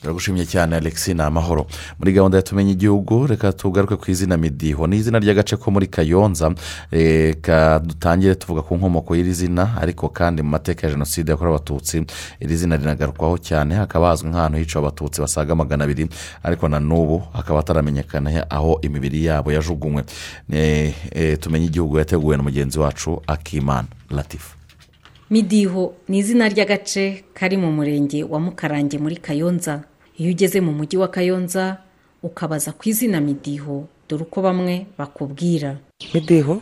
[SPEAKER 1] Turagushimye cyane alexi ni amahoro muri gahunda ya igihugu reka tugaruke ku izina midiho. Ni izina ry'agace ko muri kayonza. Reka dutangire tuvuga ku nkomoko y'iri zina ariko kandi mu mateka ya jenoside yakorewe abatutsi iri zina rinagarukwaho cyane. Hakaba hazwi nk'ahantu hiciwe abatutsi basaga magana abiri ariko na n'ubu hakaba hataramenyekana aho imibiri yabo yajugunywe. Eh, tumenye igihugu yateguwe na mugenzi wacu akimana latifu
[SPEAKER 31] midiho ni izina ry'agace kari mu murenge wa mukarange muri kayonza. Iyo ugeze mu mujyi wa kayonza ukabaza ku izina midiho dore uko bamwe bakubwira.
[SPEAKER 32] Midiho?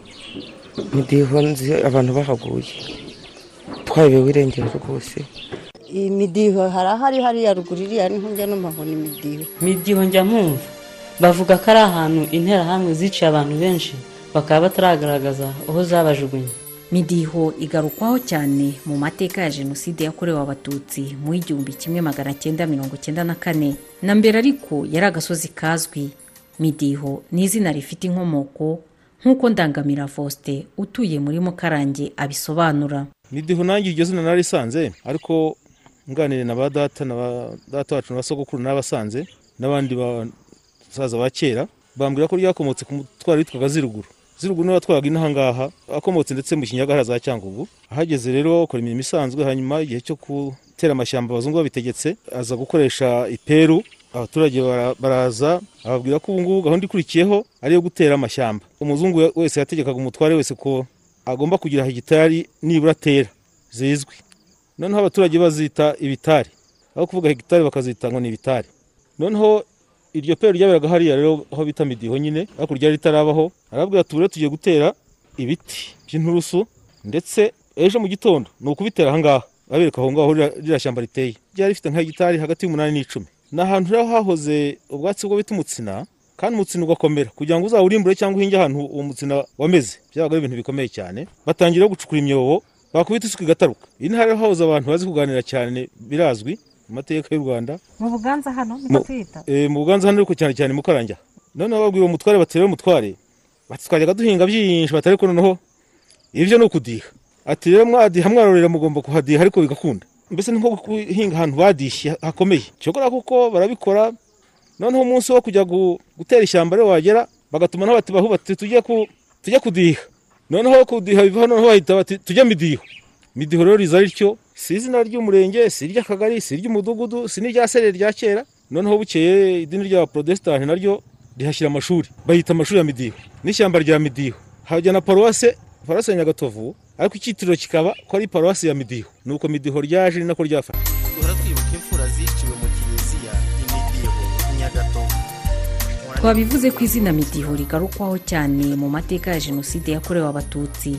[SPEAKER 32] Midiho nzi abantu bahaguye. Twayobewe irengero rwose.
[SPEAKER 33] Iyi midiho hari ahari hariya ruguru iriya ni ho njya numva ni midiho.
[SPEAKER 34] Midiho njya mpumva bavuga ko ari ahantu interahamwe ziciye abantu benshi bakaba bataragaragaza aho zabajugunye.
[SPEAKER 31] Midiho igarukwaho cyane mu mateka ya jenoside yakorewe abatutsi mu igihumbi kimwe magana cyenda mirongo cyenda na kane. Na mbere ariko yari agasozi kazwi. Midiho ni izina rifite inkomoko nk'uko ndangamira faustin utuye muri mukarange abisobanura.
[SPEAKER 35] Midiho nanjye iryo zina narisanze ariko nganire na ba data na ba data wacu na ba sogokuru n'abasanze n'abandi basaza ba kera bambwira ko ryakomotse ku mutwaro witwaga ziruguru. Ziruguru ni we watwaraga inaha ngaha akomotse ndetse mu kinyagara za cyangugu. Ahageze rero akora imirimo isanzwe hanyuma igihe cyo gutera amashyamba abazungu babitegetse aza gukoresha iperu abaturage bara- baraza ababwira ko ubu ngubu gahunda ikurikiyeho ari iyo gutera amashyamba. Umuzungu wese yategekaga umutware wese ko agomba kugira hegitari nibura atera zizwi. Noneho abaturage bazita ibitari aho kuvuga hegitari bakazita ngo ni ibitari noneho iryo pera ryaberaga hariya rero aho bita midiho nyine hakurya ritarabaho arabwira ati tugiye gutera ibiti by'inturusu ndetse ejo mu gitondo ni ukubitera ahangaha. Babereka aho ngaho ririya- shyamba riteye. Ryari rifite nka hegitari hagati y'umunani n'icumi. Ni ahantu rero hahoze ubwatsi bwo bita umutsina kandi umutsina ugakomera. Kugira ngo uzawurimbure cyangwa uhinge ahantu uwo mutsina wameze byabaga ari ibintu bikomeye cyane. Batangira gucukura imyobo bakubita isuka igataruka. Iyi rero hahoze abantu bazi kuganira cyane birazwi. Mu mateka y'u rwanda.
[SPEAKER 36] Mu buganza hano niko tuhita
[SPEAKER 35] Eh, mu buganza hano ariko cyane cyane mu karanja. Noneho babwira uwo mutware bati rero umutware bati twajyaga duhinga byinshi bati ariko noneho ibyo ni ukudiha. Ati rero mwadiha mwarorera mugomba kuhadiha ariko bigakunda. Mbese ni nko guhinga ahantu badishye hakomeye. Cyokora kuko barabikora noneho umunsi wo kujya gu- gutera ishyamba rero wagera bagatuma n'abati bahu bati tujye kudiha. Noneho kudiha bivaho noneho bahita bati tujye midiho. Midiho rero riza rityo si izina ry'umurenge si iry'akagari si iry'umudugudu si n'irya sereri rya kera noneho bukeye idini rya porotesitanti naryo rihashyira amashuri. Bayita amashuri ya midiho n'ishyamba rya midiho. Hajya na paruwase paruwase ya nyagatovu ariko icyitiro kikaba ko ari paruwasi ya midiho. Nuko midiho ryaje ni nako
[SPEAKER 37] nyagatovu.
[SPEAKER 31] Twabivuze ko izina midiho rigarukwaho cyane mu mateka ya jenoside yakorewe abatutsi.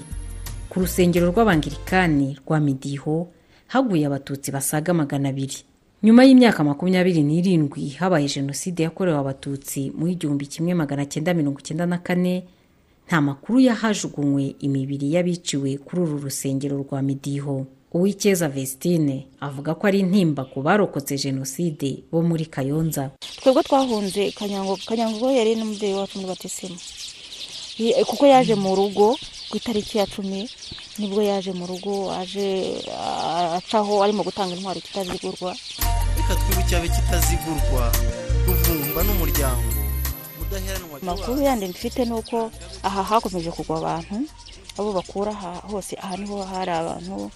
[SPEAKER 31] Ku rusengero rw'abangirikani rwa midiho haguye abatutsi basaga magana abiri. Nyuma y'imyaka makumyabiri n'irindwi habaye jenoside yakorewe abatutsi mu igihumbi kimwe magana cyenda mirongo icyenda na kane. Nta makuru y'ahajugunywe imibiri y'abiciwe kuri uru rusengero rwa midiho. Uw'icyeza vestine avuga ko ari intimba ku barokotse jenoside bo muri kayonza.
[SPEAKER 38] Twebwe twahunze kanyango kanyango yari n'umubyeyi wacu muri batisimu kuko yaje mu rugo ku itariki ya cumi ni bwo yaje mu rugo aje ah, acaho arimo gutanga intwaro kitazigurwa.
[SPEAKER 37] Reka twibuke abe kitazigurwa. Ruvumba n'umuryango.
[SPEAKER 38] Amakuru yandi mfite ni uko aha hakomeje kugwa abantu abo bakura aha hose aha ni ho hari abantu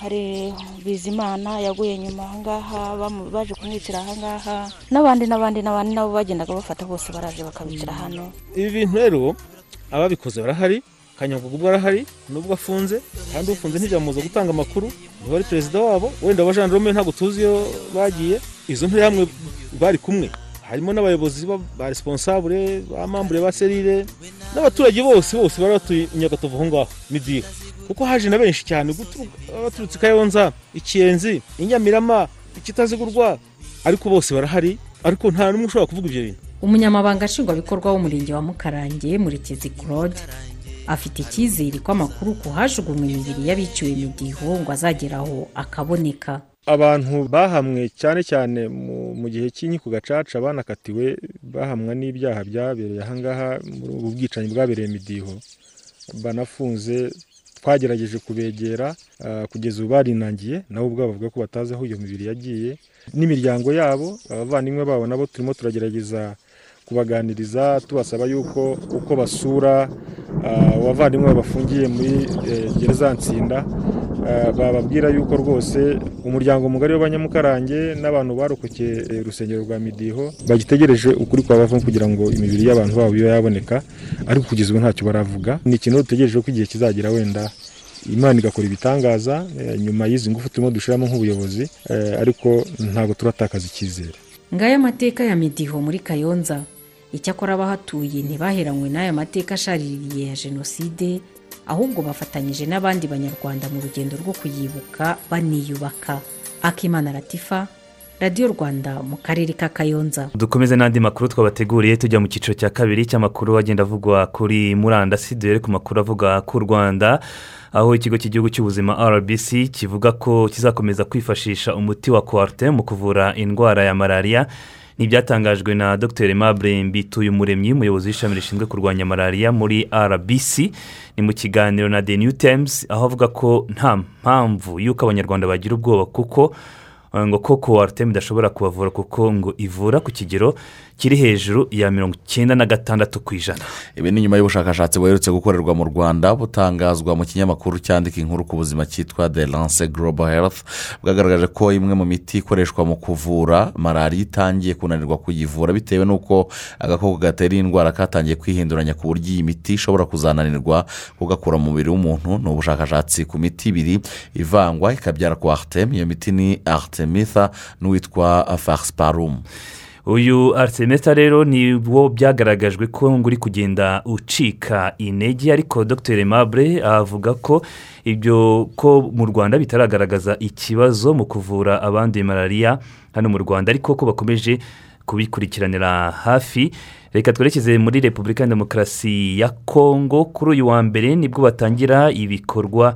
[SPEAKER 38] hari bizimana yaguye nyuma ahangaha baje kumwicira ahangaha n'abandi n'abandi n'abandi nabo bagendaga bafata bose baraje bakabicira hano.
[SPEAKER 35] Ibi bintu rero ababikoze barahari kanyangugu barahari nubwo afunze kandi ufunze ntibyamubuza gutanga amakuru. Niba ari perezida wabo wenda abajandarume ntabwo tuzi iyo bagiye. Izo nterahamwe bari kumwe. Harimo n'abayobozi ba- responsable ba mambure ba serire n'abaturage bose bose bari batuye nyagatovu aho ngaho midiho kuko haje na benshi cyane guturuka- baturutse i kayonza ikiyenzi inyamirama ikitazigurwa ariko bose barahari ariko nta n'umwe ushobora kuvuga ibyo bintu.
[SPEAKER 31] Umunyamabanga nshingwabikorwa w'umurenge wa mukarange murekezi claude afite icyizere ko amakuru ku hajugunywe imibiri y'abiciwe imidiho ngo azageraho akaboneka.
[SPEAKER 39] Abantu bahamwe cyane cyane mu, gihe cy'inkiko gacaca banakatiwe bahamwa n'ibyaha byabereye ahangaha muri ubu bwicanyi bwabereye midiho banafunze twagerageje kubegera ah, kugeza ubu barinangiye nabo ubwabo bavuga ko batazi aho iyo mibiri yagiye. N'imiryango yabo abavandimwe babo nabo turimo turagerageza kubaganiriza tubasaba yuko uko basura ah, abavandimwe bafungiye muri eh, gereza nsinda ah, bababwira yuko rwose umuryango mugari w'abanyamukarange n'abantu barokokeye eh, urusengero rwa midiho bagitegereje ukuri kwa bavamo kugira ngo imibiri y'abantu babo ibe yaboneka ariko kugeza ubu ntacyo baravuga. Ni ikintu dutegereje ko igihe kizagera wenda imana igakora ibitangaza eh, nyuma y'izi ngufu turimo dushyiramo nk'ubuyobozi ariko ntabwo turatakaza icyizere.
[SPEAKER 31] Ngaya amateka ya midiho muri kayonza. Icyakora abahatuye ntibaheranywe n'aya mateka ashaririye ya jenoside ahubwo bafatanyije n'abandi banyarwanda mu rugendo rwo kuyibuka baniyubaka. Akimana latifa radiyo rwanda mu karere ka kayonza.
[SPEAKER 2] Dukomeze n'andi makuru twabateguriye tujya mu cyiciro cya kabiri cy'amakuru agenda avugwa kuri murandasi duhere ku makuru avuga ku rwanda aho ikigo cy'igihugu cy'ubuzima rbc kivuga ko kizakomeza kwifashisha umuti wa kwarte mu kuvura indwara ya malariya ntibyatangajwe na dr. Mabure mbituyumuremyi umuyobozi w'ishami rishinzwe kurwanya malariya muri rbc ni mu kiganiro na the new times aho avuga ko nta mpamvu y'uko abanyarwanda bagira ubwoba kuko ngo koko waritemu idashobora kubavura kuko ngo ivura ku kigero kiri hejuru ya mirongo icyenda na gatandatu ku ijana.
[SPEAKER 1] Ibi ni nyuma y'ubushakashatsi buherutse gukorerwa mu rwanda butangazwa mu kinyamakuru cyandika inkuru ku buzima cyitwa the lance global health bwagaragaje ko imwe mu miti ikoreshwa mu kuvura malariya itangiye kunanirwa kuyivura bitewe n'uko agakoko gatera iyi ndwara katangiye kwihinduranya ku buryo iyi miti ishobora kuzananirwa kugakura mu mubiri w'umuntu. Ni ubushakashatsi ku miti ibiri ivangwa ikabyara ku aritemu iyo miti ni aritemitha n'uwitwa farisiparumu
[SPEAKER 2] uyu arisemeta rero ni wo byagaragajwe ko uri kugenda ucika intege ariko dr. Mabure avuga ko ibyo ko mu rwanda bitaragaragaza ikibazo mu kuvura abandi malariya hano mu rwanda ariko ko bakomeje kubikurikiranira hafi. Reka twerekeze muri repubulika ya demokarasi ya kongo. Kuri uyu wa mbere ni bwo batangira ibikorwa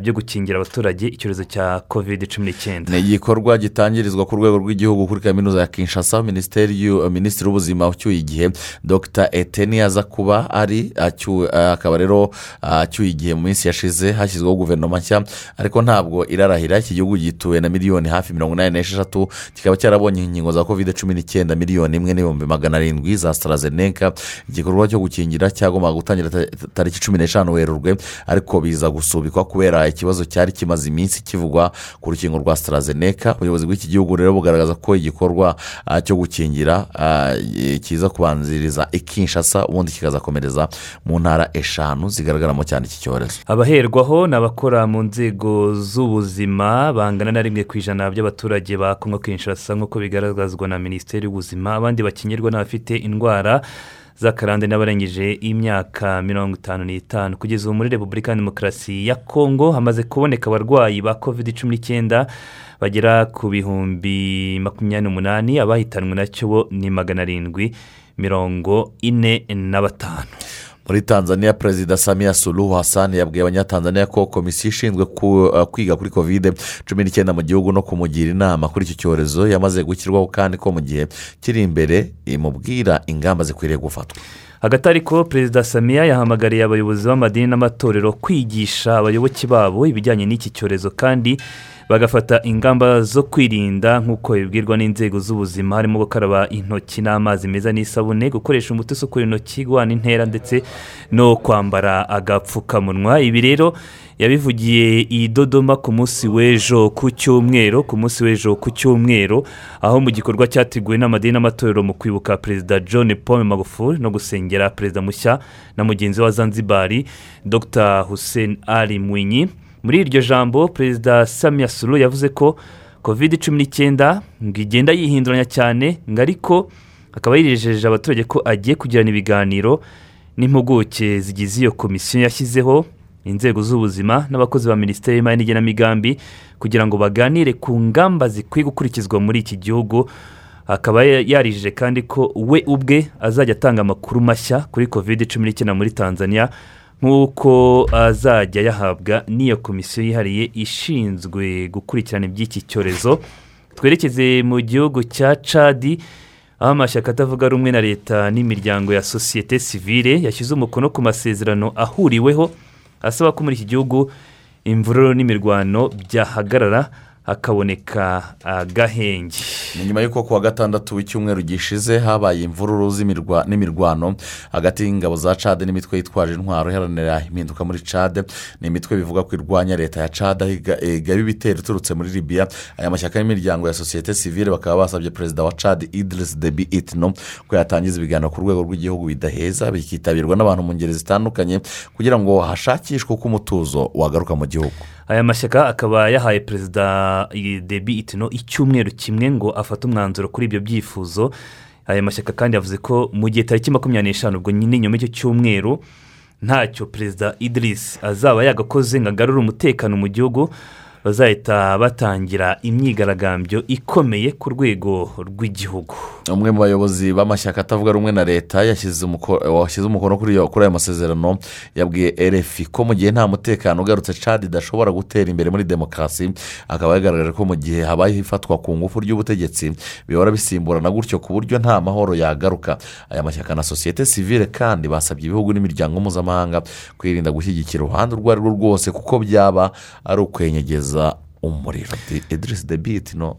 [SPEAKER 2] byo gukingira abaturage icyorezo cya kovide cumi n'icyenda
[SPEAKER 1] ni igikorwa gitangirizwa ku rwego rw'igihugu kuri kaminuza ya kinshasa minisiteri y'u- minisitiri w'ubuzima ucyuye igihe dr. Eteni aza kuba ari acyu- akaba rero acyuye igihe mu minsi yashize hashyizweho guverinoma nshya ariko ntabwo irarahira iki gihugu gituwe na miliyoni hafi mirongo inani n'esheshatu kikaba cyarabonye inkingo za kovide cumi n'icyenda miliyoni imwe n'ibihumbi magana arindwi za sitarazeneka igikorwa cyo gukingira cyagombaga gutangira ta- tariki cumi n'eshanu werurwe ariko biza gusubikwa kubera ikibazo cyari kimaze iminsi kivugwa ku rukingo rwa sitarazeneka ubuyobozi bw'iki gihugu rero bugaragaza ko igikorwa ah, cyo gukingira ah, kiza kubanziriza ikinshasa ubundi kikazakomereza mu ntara eshanu zigaragaramo cyane iki cyorezo.
[SPEAKER 2] Abaherwaho ni abakora mu nzego z'ubuzima bangana na rimwe ku ijana by'abaturage ba kongo kinshasa nk'uko bigaragazwa na minisiteri y'ubuzima abandi bakingirwa n'abafite indwara z'akarande n'abarengeje imyaka mirongo itanu n'itanu. Kugeza ubu muri repubulika ya demokarasi ya kongo hamaze kuboneka abarwayi ba kovide cumi n'icyenda bagera ku bihumbi makumyabiri n'umunani abahitanwe na cyo ni magana arindwi mirongo ine na batanu.
[SPEAKER 1] Muri tanzania perezida samiya suluhu hasani yabwiye abanyatanzania ko komisiyo ishinzwe uh, kwiga kuri kovide cumi n'icyenda mu gihugu no kumugira inama. Kuri iki cyorezo yamaze gushyirwaho kandi ko mu gihe kiri imbere imubwira ingamba zikwiriye gufatwa.
[SPEAKER 2] Hagati ariko perezida samiya yahamagariye abayobozi b'amadini n'amatorero kwigisha abayoboke babo ibijyanye n'iki cyorezo kandi bagafata ingamba zo kwirinda nk'uko bibwirwa n'inzego z'ubuzima harimo gukaraba intoki n'amazi meza n'isabune gukoresha umuti usukura intoki guhana intera ndetse no kwambara agapfukamunwa. Ibi rero yabivugiye i dodoma ku munsi w'ejo ku cyumweru ku munsi w'ejo ku cyumweru aho mu gikorwa cyateguwe n'amadini n'amatorero mu kwibuka perezida john paul magufuli no gusengera perezida mushya na mugenzi wa zanzibari dr. Hussein ali mwinyi. Muri iryo jambo perezida samia suru yavuze ko kovide cumi n'icyenda ngo igenda yihinduranya cyane ngo ariko akaba yijeje abaturage ko agiye kugirana ibiganiro n'impuguke zigize iyo komisiyo yashyizeho inzego z'ubuzima n'abakozi ba minisiteri y'imari n'igenamigambi kugira ngo baganire ku ngamba zikwiye gukurikizwa muri iki gihugu. Akaba ya- yarijije kandi ko we ubwe azajya atanga amakuru mashya kuri kovide cumi n'icyenda muri tanzania nk'uko azajya yahabwa n'iyo komisiyo yihariye ishinzwe gukurikirana iby'iki cyorezo. Twerekeze mu gihugu cya cadi aho amashyaka atavuga rumwe na leta n'imiryango ya sosiyete sivile yashyize umukono ku masezerano ahuriweho asaba ko muri iki gihugu imvururu n'imirwano byahagarara. Hakaboneka agahenge
[SPEAKER 1] ni nyuma y'uko kuwa gatandatu w'icyumweru gishize habaye imvururu n'imirwano hagati y'ingabo za cade n'imitwe yitwaje intwaro iharanira impinduka muri cade ni imitwe bivuga ko irwanya leta ya cade igaba ibitero iturutse muri libiya aya mashyaka y'imiryango ya sosiyete sivile bakaba basabye perezida wa cade idris debi itino ko yatangiza ibiganiro ku rwego rw'igihugu bidaheza bikitabirwa n'abantu mu ngeri zitandukanye kugira ngo hashakishwe uko umutuzo wagaruka mu gihugu.
[SPEAKER 2] Aya mashyaka akaba yahaye perezida debi itino icyumweru kimwe ngo afate umwanzuro kuri ibyo byifuzo. Aya mashyaka kandi yavuze ko mu gihe tariki makumyabiri n'eshanu ubwo nyine nyuma y'icyo cyumweru ntacyo perezida idirisi azaba yagakoze ngo agarure umutekano mu gihugu. Bazahita batangira imyigaragambyo ikomeye ku rwego rw'igihugu.
[SPEAKER 1] Umwe mu bayobozi b'amashyaka atavuga rumwe na leta yashyize umukono kuri aya masezerano yabwiye rfi ko mu gihe nta mutekano ugarutse cadi idashobora gutera imbere muri demokarasi akaba yagaragaje ko mu gihe habayeho ifatwa ku ngufu ry'ubutegetsi bihora bisimburana gutyo ku buryo nta mahoro yagaruka. Aya mashyaka na sosiyete sivile kandi basabye ibihugu n'imiryango mpuzamahanga kwirinda gushyigikira uruhande urwo ari rwo rwose kuko byaba ari ukwenyegeza. Umuriro. Edirisi de biti no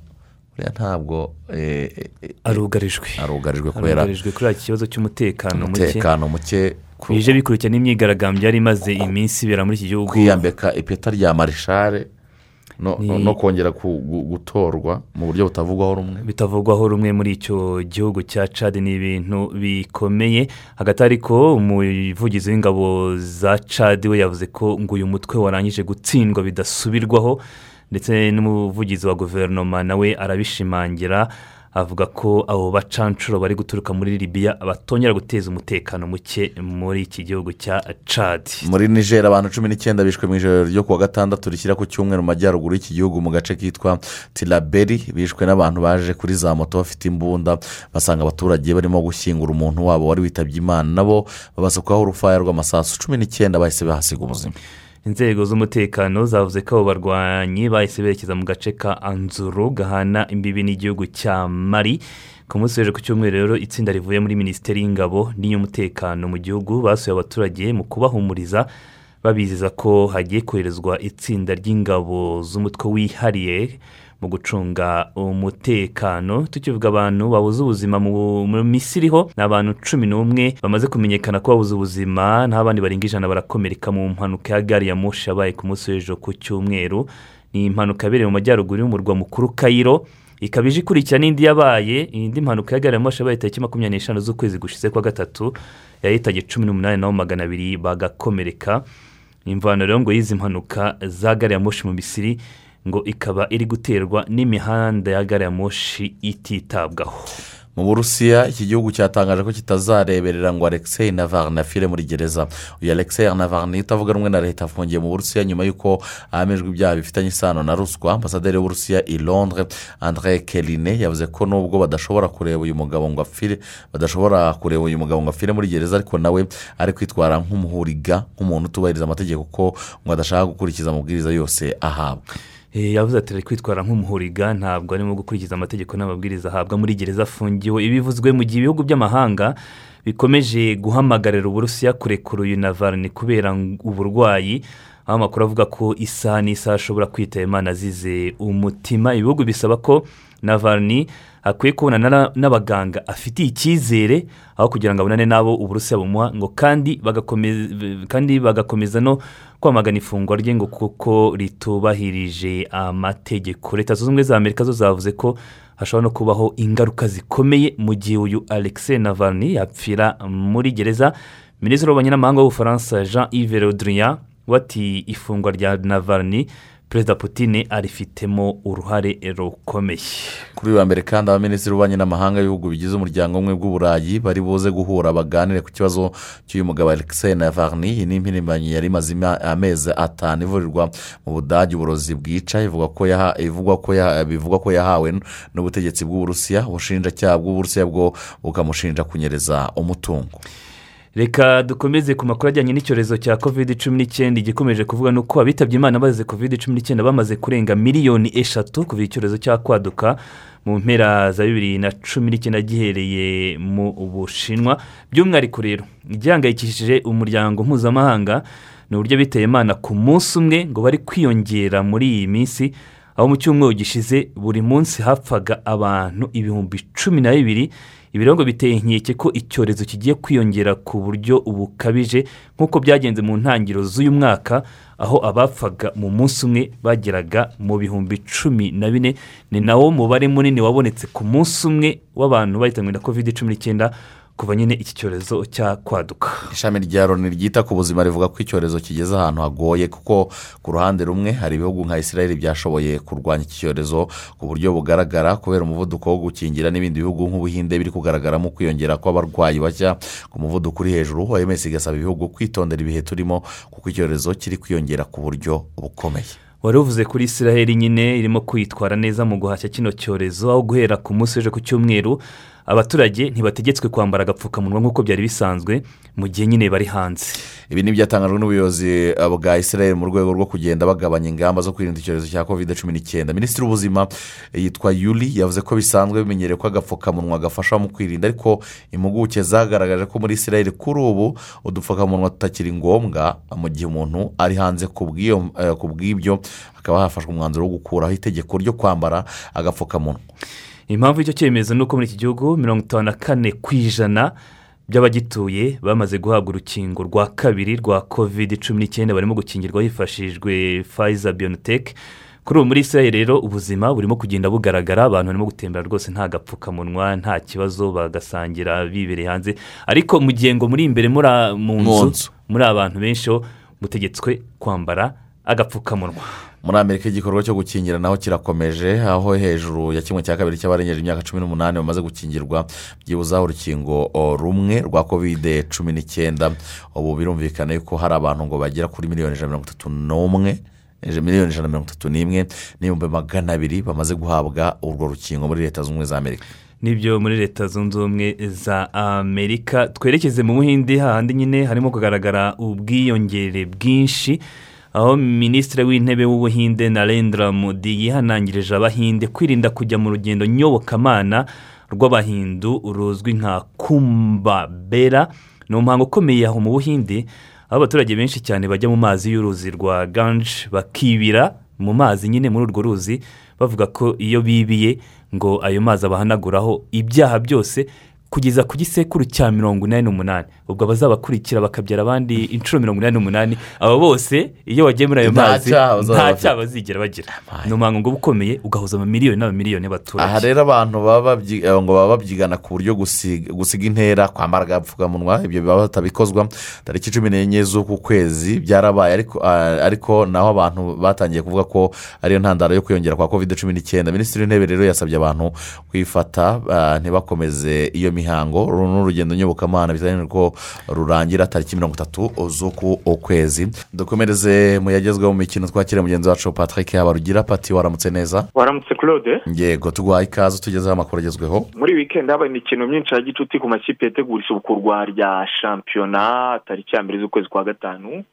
[SPEAKER 1] buriya ntabwo eh, eh,
[SPEAKER 2] arugarijwe.
[SPEAKER 1] Arugarijwe kubera
[SPEAKER 2] kuri kibazo cy'umutekano muke.
[SPEAKER 1] umutekano muke
[SPEAKER 2] bije bikurikira n'imyigaragambyo yari imaze iminsi ibera muri iki gihugu.
[SPEAKER 1] kwiyambika ipeta rya marishare no, kongera gutorwa mu buryo butavugwaho rumwe.
[SPEAKER 2] Bitavugwaho rumwe muri icyo gihugu cya cad ni ibintu bikomeye. Hagati ariko umuvugizi w'ingabo za cad we yavuze ko ngo uyu mutwe warangije gutsindwa bidasubirwaho ndetse n'umuvugizi wa guverinoma nawe arabishimangira. Avuga ko abo bacanshuro bari guturuka muri libiya batongera guteza umutekano muke muri iki gihugu cya cad
[SPEAKER 1] muri niger abantu cumi n'icyenda bishwe mu ijoro ryo kuwa gatandatu rishyira ku cyumweru mu majyaruguru y'iki gihugu mu gace kitwa tiraberi bishwe n'abantu baje kuri za moto bafite imbunda. Basanga abaturage barimo gushyingura umuntu wabo wari witabye imana. Nabo babasukaho urufaya rw'amasasu. Cumi n'icyenda bahise bahasiga ubuzima.
[SPEAKER 2] Inzego z'umutekano zavuze ko abo barwanyi bahise berekeza mu gace ka anzuru gahana imbibi n'igihugu cya mari ku munsi w'ejo ku cyumweru rero itsinda rivuye muri minisiteri y'ingabo n'iy'umutekano mu gihugu basuye abaturage mu kubahumuriza babizeza ko hagiye koherezwa itsinda ry'ingabo z'umutwe wihariye mu gucunga umutekano. Tukivuga abantu babuze ubuzima mu misiri ho ni abantu cumi n'umwe bamaze kumenyekana ko babuze ubuzima naho abandi barenga ijana barakomereka mu mpanuka ya gari ya moshi yabaye ku munsi w'ejo ku cyumweru. Ni impanuka yabereye mu majyaruguru y'umurwa mukuru kayiro ikaba ije ikurikira n'indi yabaye. Indi mpanuka ya gari ya moshi yabaye tariki makumyabiri n'eshanu z'ukwezi gushize kwa gatatu yahitanye cumi n'umunani naho magana abiri bagakomereka. Imvano rero ngo y'izi mpanuka za gari ya moshi mu misiri ngo ikaba iri guterwa n'imihanda ya gari ya moshi ititabwaho.
[SPEAKER 1] Mu burusiya iki gihugu cyatangaje ko kitazareberera ngo alexei navarni afire muri gereza. Uyu alexei navarni utavuga rumwe na leta afungiye mu burusiya nyuma y'uko ahamijwe ibyaha bifitanye isano na ruswa ambasaderi w'uburusiya i londres andre kerine yavuze ko nubwo badashobora kureba uyu mugabo ngo apfire badashobora kureba uyu mugabo ngo apfire muri gereza ariko nawe ari kwitwara nk'umuhuriga nk'umuntu utubahiriza amategeko ko ngo adashaka gukurikiza amabwiriza yose ahabwa.
[SPEAKER 2] Yavuze ati kwitwara nk'umuhuriga ntabwo arimo gukurikiza amategeko n'amabwiriza ahabwa muri gereza afungiwe. Ibi bivuzwe mu gihe ibihugu by'amahanga bikomeje guhamagarira uburusiya kurekura uyu navarni kubera uburwayi aho amakuru avuga ko isaha n'isaha ashobora kwitaba imana azize umutima. Ibihugu bisaba ko navarni akwiye kubonana na- n'abaganga afitiye icyizere aho kugira ngo abonane n'abo uburusiya bumuha ngo kandi bagakomeza kandi no kwamagana ifungwa rye ngo kuko ritubahirije amategeko. Leta zunze ubumwe za amerika zo zavuze ko hashobora no kubaho ingaruka zikomeye mu gihe uyu alexei navarni yapfira muri gereza. Minisitiri w'ububanyi n'amahanga w'ubufaransa jean yves le drian wati ifungwa rya navarni perezida Putin arifitemo uruhare rukomeye.
[SPEAKER 1] Kuri uyu mbere kandi abaminisitiri b'ububanyi n'amahanga y'ibihugu bigize umuryango umwe bw'uburayi bari buze guhura baganire ku kibazo cy'uyu mugabo alexei navarni iyi ni impirimbanyi yari imaze ima- amezi atanu ivurirwa mu budage. Uburozi bwica bivugwa ko yahawe n'ubutegetsi bw'uburusiya. Ubushinjacyaha bw'uburusiya bwo bukamushinja kunyereza umutungo.
[SPEAKER 2] Reka dukomeze ku makuru ajyanye n'icyorezo cya kovide cumi n'icyenda. Igikomeje kuvuga ni uko abitabye imana bazize kovide cumi n'icyenda bamaze kurenga miliyoni eshatu kuva icyorezo cyakwaduka mu mpera za bibiri na cumi n'icyenda gihereye mu bushinwa. By'umwihariko rero igihangayikishije umuryango mpuzamahanga ni uburyo biteye imana ku munsi umwe ngo bari kwiyongera muri iyi minsi aho mu cyumweru gishize buri munsi hapfaga abantu ibihumbi cumi na bibiri ibirango biteye inkeke ko icyorezo kigiye kwiyongera ku buryo bukabije nk'uko byagenze mu ntangiriro z'uyu mwaka aho abapfaga mu munsi umwe bageraga mu bihumbi cumi na bine ni nawo mubare munini wabonetse ku munsi umwe w'abantu bahitanwe na kovide cumi n'icyenda kuva nyine iki cyorezo cyakwaduka
[SPEAKER 1] ishami rya loni ryita ku buzima rivuga ko icyorezo kigeze ahantu hagoye kuko ku ruhande rumwe hari ibihugu nka israel byashoboye kurwanya iki cyorezo ku buryo bugaragara kubera umuvuduko wo gukingira n'ibindi bihugu nk'ubuhinde biri kugaragaramo kwiyongera kw'abarwayi bashya ku muvuduko uri hejuru. Oms igasaba ibihugu kwitondera ibihe turimo kuko icyorezo kiri kwiyongera ku buryo bukomeye.
[SPEAKER 2] Wari uvuze kuri israel nyine irimo kwitwara neza mu guhashya kino cyorezo aho guhera ku munsi w'ejo ku cyumweru abaturage ntibategetswe kwambara agapfukamunwa nk'uko byari bisanzwe mu gihe nyine bari hanze.
[SPEAKER 1] Ibi ni ibyatangajwe n'ubuyobozi bwa israel mu rwego rwo kugenda bagabanya ingamba zo kwirinda icyorezo cya kovide cumi n'icyenda. Minisitiri w'ubuzima yitwa yuri yavuze ko bisanzwe bimenyerewe ko agapfukamunwa gafasha mu kwirinda ariko impuguke zagaragaje ko muri israel kuri ubu udupfukamunwa tutakiri ngombwa mu gihe umuntu ari hanze ku bw'ibyo hakaba hafashwe umwanzuro wo gukuraho itegeko ryo kwambara agapfukamunwa.
[SPEAKER 2] Impamvu y'icyo cyemezo ni uko muri iki gihugu mirongo itanu na kane ku ijana by'abagituye bamaze guhabwa urukingo rwa kabiri rwa kovide cumi n'icyenda barimo gukingirwa hifashishijwe fayiza biyoniteke kuri ubu muri israel rero ubuzima burimo kugenda bugaragara abantu barimo gutembera rwose nta gapfukamunwa nta kibazo bagasangira bibereye hanze. Ariko mu gihe ngo muri imbere mu nzu muri abantu benshi mutegetswe kwambara agapfukamunwa.
[SPEAKER 1] Muri amerika igikorwa cyo gukingira naho kirakomeje aho hejuru ya kimwe cya kabiri cy'abarengeje imyaka cumi n'umunani bamaze gukingirwa byibuzaho urukingo rumwe rwa kovide cumi n'icyenda. Ubu birumvikana yuko hari abantu ngo bagera kuri miliyoni ijana na mirongo itatu n'umwe miliyoni ijana na mirongo itatu n'imwe n'ibihumbi magana abiri bamaze guhabwa urwo rukingo muri leta zunze ubumwe za amerika.
[SPEAKER 2] Nibyo muri leta zunze ubumwe za amerika twerekeze mu buhinde hahandi nyine harimo kugaragara ubwiyongere bwinshi. Aho minisitiri w'intebe w'ubuhinde narendra modi yihanangirije abahinde kwirinda kujya mu rugendo nyobokamana rw'abahindu ruzwi nka kumbabera. Ni umuhango ukomeye aho mu buhinde aho abaturage benshi cyane bajya mu mazi y'uruzi rwa ganje bakibira mu mazi nyine muri urwo ruzi bavuga ko iyo bibiye ngo ayo mazi abahanaguraho ibyaha byose kugeza ku gisekuru cya mirongo inani n'umunani. Ubwo abazabakurikira bakabyara abandi inshuro mirongo inani n'umunani abo bose iyo wagiye muri ayo mazi nta cyaha bazigera bagira. Ni umuhango ngo ukomeye ugahuza amamiliyoni n'amamiliyoni y'abaturage.
[SPEAKER 1] Aha rero abantu ngo baba babyigana ku buryo gusiga intera kwambara agapfukamunwa ibyo biba batabikozwa. Tariki cumi n'enye z'uku kwezi byarabaye ariko naho abantu batangiye kuvuga ko ariyo ntandaro yo kwiyongera kwa kovide cumi n'icyenda. Minisitiri w'intebe rero yasabye abantu kwifata ntibakomeze iyo mihango uru ni urugendo nyobokamana biteganyijwe ko rurangira tariki mirongo itatu z'uku kwezi. Dukomereze mu yagezweho mu mikino twakira mugenzi wacu patrick habarugira pati waramutse neza?
[SPEAKER 40] Waramutse claude?
[SPEAKER 1] Yego tuguhaye ikaze tugezeho amakuru agezweho.
[SPEAKER 40] Muri wikendi habaye imikino myinshi ya gicuti ku makipe yategura isubukurwa rya shampiyona tariki ya mbere z'ukwezi kwa gatanu.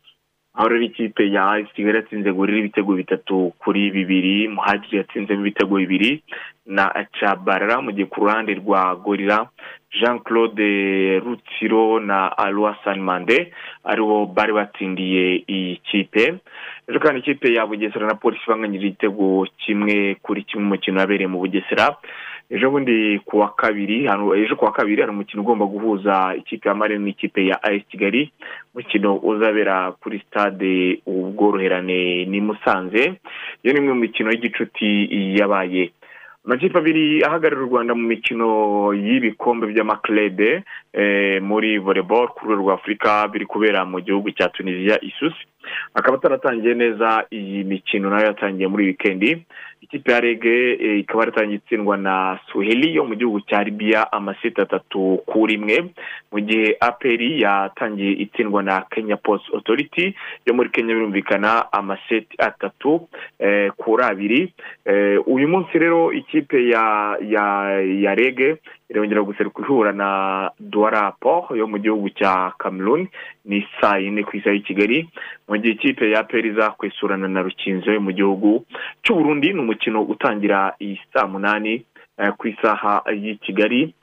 [SPEAKER 40] Aho rero ikipe ya kigali yatsinze gorira ibitego bitatu kuri bibiri muhagiri yatsinzemo ibitego bibiri na cabarara mu gihe ku ruhande rwa gorira jean claude rutsiro na aruwa sanimande ari bo bari batsindiye iyi kipe ejo kandi ikipe ya bugesera na polisi banganyije igitego kimwe kuri kimwe umukino wabereye mu bugesera. Ejo bundi ku wa kabiri ejo ku wa kabiri hari umukino ugomba guhuza ikipe ya marine n'ikipe ya ayesi kigali. Umukino uzabera kuri stade ubworoherane ni musanze. Iyo ni imwe mu mikino y'igicuti yabaye amakipe abiri ahagarariye u rwanda mu mikino y'ibikombe by'amakirede muri volleyball ku rwego rwa afurika biri kubera mu gihugu cya tunisiya isusi akaba ataratangiye neza iyi mikino na yo yatangiye muri wikendi ikipe ya rege ikaba yaratangiye itsindwa na suheli yo mu gihugu cya libiya amaseti atatu kuri imwe. Mu gihe aperi yatangiye itsindwa na kenya post authority yo muri kenya birumvikana amaseti atatu kuri abiri. Uyu munsi rero ikipe ya ya rege irongera guseruka ihura na duwarapo yo mu gihugu cya cameroon ni saa yine ku isaha y'i kigali. Mu gihe ikipe ya peri iza kwesurana na rukinzo yo mu gihugu cy'uburundi ni umukino utangira iyi saa munani. Ku isaha y'i kigali.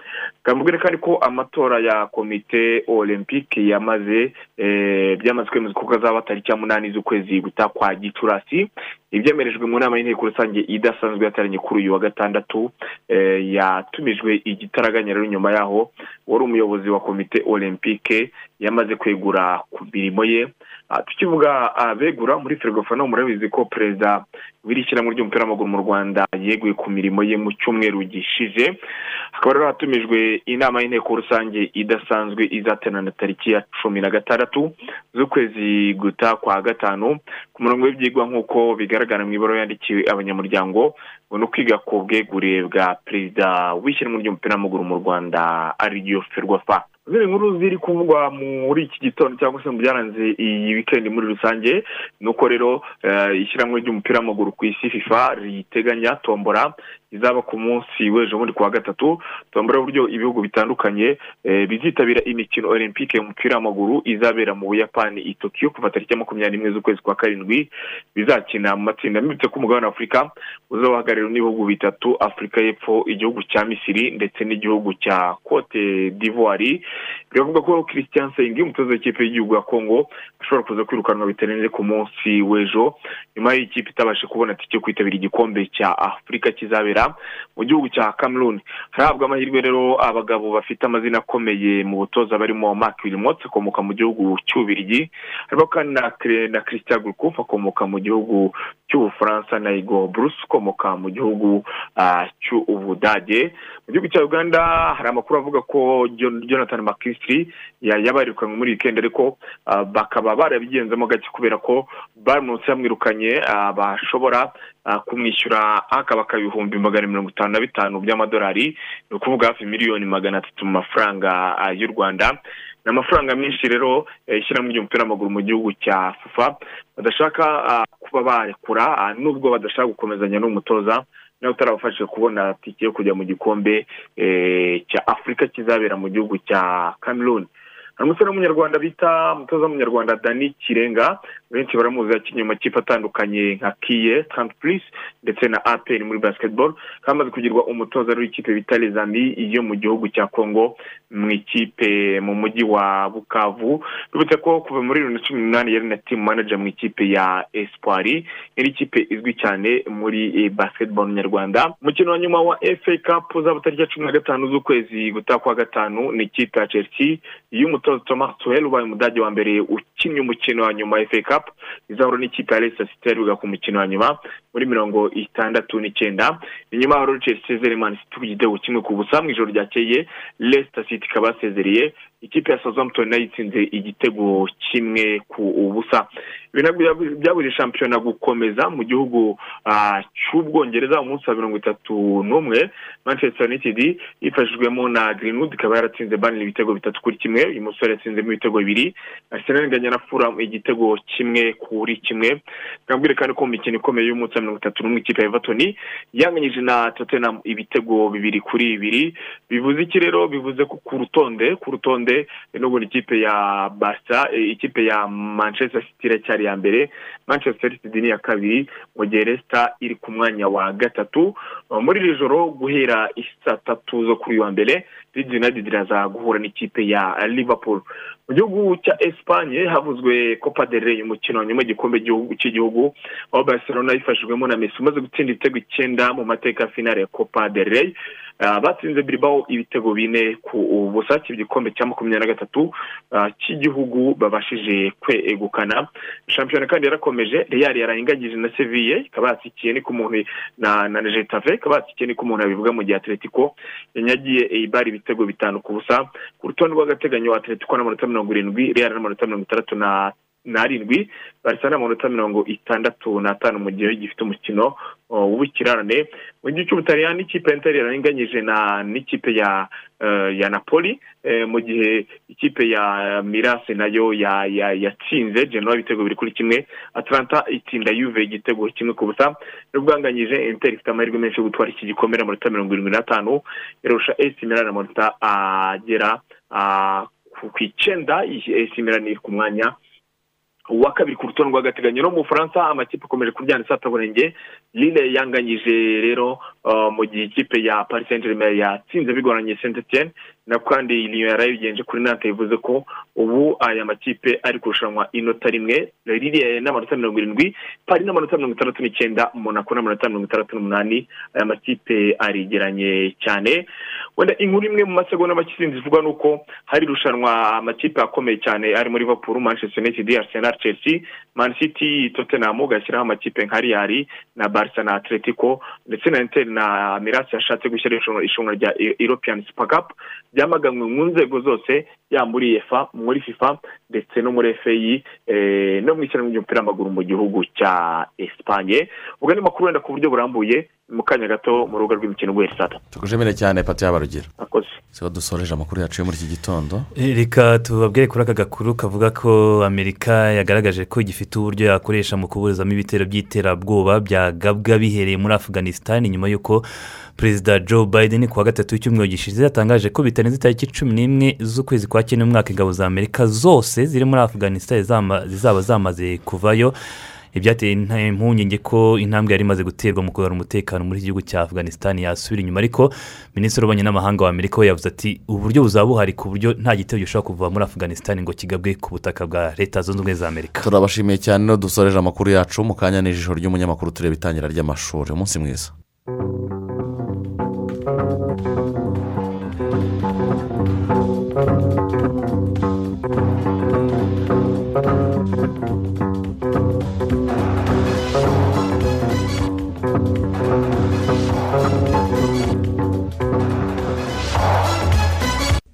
[SPEAKER 40] Kamubwire kandi ko amatora ya komite olympique yamaze byamaze kwemezwa ko azaba tariki ya munani z'ukwezi gutaha kwa gicurasi. Ibyemerejwe mu nama y'inteko rusange idasanzwe yateranye kuri uyu wa gatandatu yatumijwe igitaraganya rero nyuma yaho wari umuyobozi wa komite olympique yamaze kwegura ku mirimo ye. Tukivuga abegura muri ferwafa murabizi ko perezida w'iri shyirahamwe ry'umupira w'amaguru mu rwanda yeguye ku mirimo ye mu cyumweru gishize. Hakaba rero hatumijwe inama y'inteko rusange idasanzwe izaterana tariki ya cumi na gatandatu z'ukwezi guta kwa gatanu ku murongo w'ibyigwa nk'uko bigaragara mu ibaruwa yandikiwe abanyamuryango ngo ni ukwiga ku bwegure bwa perezida w'ishyirahamwe ry'umupira w'amaguru mu rwanda ariyo ferwafa. Ziri nkuru ziri kuvugwa muri iki gitondo cyangwa se mu byaranze iyi wikendi muri rusange ni uko rero ishyirahamwe ry'umupira w'amaguru ku isi fifa riteganya tombora izaba ku munsi w'ejo bundi ku wa gatatu tombora uburyo ibihugu bitandukanye bizitabira imikino olympique y'umupira w'amaguru izabera mu buyapani i tokiyo kuva tariki ya makumyabiri n'imwe z'ukwezi kwa karindwi bizakina mu matsinda mbibutse ko umugabane wa afurika uzabahagarariwe n'ibihugu bitatu afurika y'epfo igihugu cya misiri ndetse n'igihugu cya cote d'ivoire. Biravuga ko christian sengi umutoza w'ikipe y'igihugu ya kongo ashobora kuza kwirukanwa bitarenze ku munsi w'ejo. Nyuma y'ikipe itabasha kubona tike yo kwitabira igikombe cya afurika kizabera mu gihugu cya cameroon. Harahabwa amahirwe rero abagabo bafite amazina akomeye mu butoza barimo mark wilmot akomoka mu gihugu cy'ububirigi harimo kandi na christian gurkuf akomoka mu gihugu cy'ubufaransa na igo bruce ukomoka mu gihugu cy'ubudage mu gihugu cya uganda hari amakuru avuga ko jonathan mckinstry yabarirukanywe muri wikendi ariko bakaba barabigenzemo gake kubera ko baramutse bamwirukanye bashobora kumwishyura akaba ibihumbi magana mirongo itanu na bitanu by'amadolari. Ni ukuvuga hafi miliyoni magana atatu mu mafaranga y'u rwanda. Ni amafaranga menshi rero ishyirahamwe ry'umupira w'amaguru mu gihugu cya fufa badashaka kuba barekura nubwo badashaka gukomezanya n'umutoza nawe utarabafashije kubona tike yo kujya mu gikombe cya afurika kizabera mu gihugu cya cameroon. Hari umusore w'umunyarwanda bita umutoza w'umunyarwanda dani kirenga benshi baramuzi yakinnye mu makipe atandukanye nka kiye tanti purisi ndetse na aperi muri basiketiboro kamaze kugirwa umutoza w'ikipe bita rezami yo mu gihugu cya kongo mu ikipe mu mujyi wa bukavu. Bibutse ko kuva muri bibiri na cumi n'umunani yari na timu manager mu ikipe ya espoiri yari ikipe izwi cyane muri basiketiboro nyarwanda. Umukino wa nyuma wa efe kapu uzaba tariki cumi na gatanu z'ukwezi gutaha kwa gatanu ni ikipe ya chelsea y'umutoza thomas tuhel ubaye umudage wa mbere ukinnye umukino wa nyuma efe kapu izahura n'ikipe ya leicester city yaruga ku mukino wa nyuma. Muri mirongo itandatu n'icyenda. Inyuma ya chelsea isezereye mani city ku gitego kimwe ku busa mu ijoro ryakeye leicester city ikaba yasezereye ikipe ya southampton na yo itsinze igitego kimwe ku busa. Ibi nabwo byabuje shampiyona gukomeza mu gihugu cy'ubwongereza umunsi wa mirongo itatu n'umwe. Manchester united yifashijwemo na greenwood ikaba yaratsinze banira ibitego bitatu kuri kimwe. Uyu musore yatsinzemo ibitego bibiri. Arsenal inganya na fura igitego kimwe kuri kimwe. Kandi ko mu mikino ikomeye y'umunsi wa mirongo itatu n'umwe ikipe ya everton yanganyije na tottenham ibitego bibiri kuri bibiri. Bivuze iki rero? Bivuze ko ku rutonde ku rutonde n'ubundi ikipe ya basa ikipe ya manchester city iracyari ya mbere. Manchester city ni iya kabiri mu gihe resita iri ku mwanya wa gatatu. Muri iri joro guhera saa tatu zo kuri uyu wa mbere leeds united iraza guhura n'ikipe ya liverpool. Mu gihugu cya esipanye havuzwe copa del rey umukino nyuma w'igikombe cy'igihugu aho barcelona yifashijwemo na messi umaze gutsinda ibitego icyenda mu mateka ya finale ya copa del rey. Batsinze biribaho ibitego bine ku bushake igikombe cya makumyabiri na gatatu cy'igihugu babashije kwegukana. Shampiyona kandi yarakomeje real yarayingagije na seviye ikaba yatsikiye ni ku muntu na na jetave ikaba yatsikiye ni ku muntu yabivuga mu gihe atletico yanyagiye ibari ibitego bitanu ku busa. Ku rutonde rw'agateganyo atletico n'amanota mirongo irindwi real n'amanota mirongo itandatu na n'arindwi barcelona amanota mirongo itandatu n'atanu mu gihe gifite umukino w'ubukirarane mu gihe cy'ubutaliyani ikipe ya interi yaranganyije n'ikipe ya ya napoli mu gihe ikipe ya mirase na yo yatsinze. Genoa ibitego biri kuri kimwe. Atlanta itsinda yuve igitego kimwe ku busa. N'ubwanganyije interi ifite amahirwe menshi yo gutwara iki gikombe n'amanota mirongo irindwi n'atanu. Irusha esi milani amanota agera ku icyenda esi milani iri ku mwanya uwa kabiri ku rutonde rw'agateganyo no mu bufaransa amakipe akomeje kuryana isatabonenge lille yanganyije rero mu gihe ikipe ya saint germain yatsinze bigoranye saint etienne na kandi liyo yarayigenje kuri nante bivuze ko ubu aya makipe ari kurushanwa inota rimwe lille n'amanota mirongo irindwi pari n'amanota mirongo itandatu n'icyenda monaco n'amanota mirongo itandatu n'umunani aya makipe arigeranye cyane. Wenda inkuru imwe mu masegonda make izinzi ivugwa ni uko hari irushanwa amakipe akomeye cyane arimo liverpool manchester united arsenal chelsea man city tottenham ugashyiraho amakipe nka riyari na barca na atletico ndetse na inter na mirasi yashatse gushyira irushanwa rya european super cup. Byamaganwe mu nzego zose yaba muri efa muri fifa ndetse no muri efeyi no mu ishyirahamwe ry'umupira w'amaguru mu gihugu cya esipanye ubwo ni makuru wenda ku buryo burambuye mu kanya gato mu rubuga rw'imikino guhera saa tatu.
[SPEAKER 1] Tugushimire cyane pati y'abarugero
[SPEAKER 40] akoze
[SPEAKER 1] siba dusoreje amakuru yacu yo muri iki gitondo.
[SPEAKER 2] Reka tubabwire kuri aka gakuru kavuga ko amerika yagaragaje ko gifite uburyo yakoresha mu kuburizamo ibitero by'iterabwoba byagabwa bihereye muri afuganisitani nyuma y'uko perezida joe biden ku wa gatatu w'icyumweru gishize yatangaje ko bitarenze itariki cumi n'imwe z'ukwezi kwa cyenda umwaka ingabo za amerika zose ziri muri afuganisitani zizaba zamaze kuvayo. Ibyateye impungenge ko intambwe yari imaze guterwa mu kugarura umutekano muri iki gihugu cya afuganisitani yasubira inyuma ariko minisitiri w'ububanyi n'amahanga wa amerika we yavuze ati uburyo buzaba buhari ku buryo nta gitero gishobora kuva muri afuganisitani ngo kigabwe ku butaka bwa leta zunze ubumwe za amerika.
[SPEAKER 1] Turabashimiye cyane no dusoreje amakuru yacu mu kanya n'ijisho ry'umunyamakuru tureba itangira ry'amashuri. Umunsi mwiza.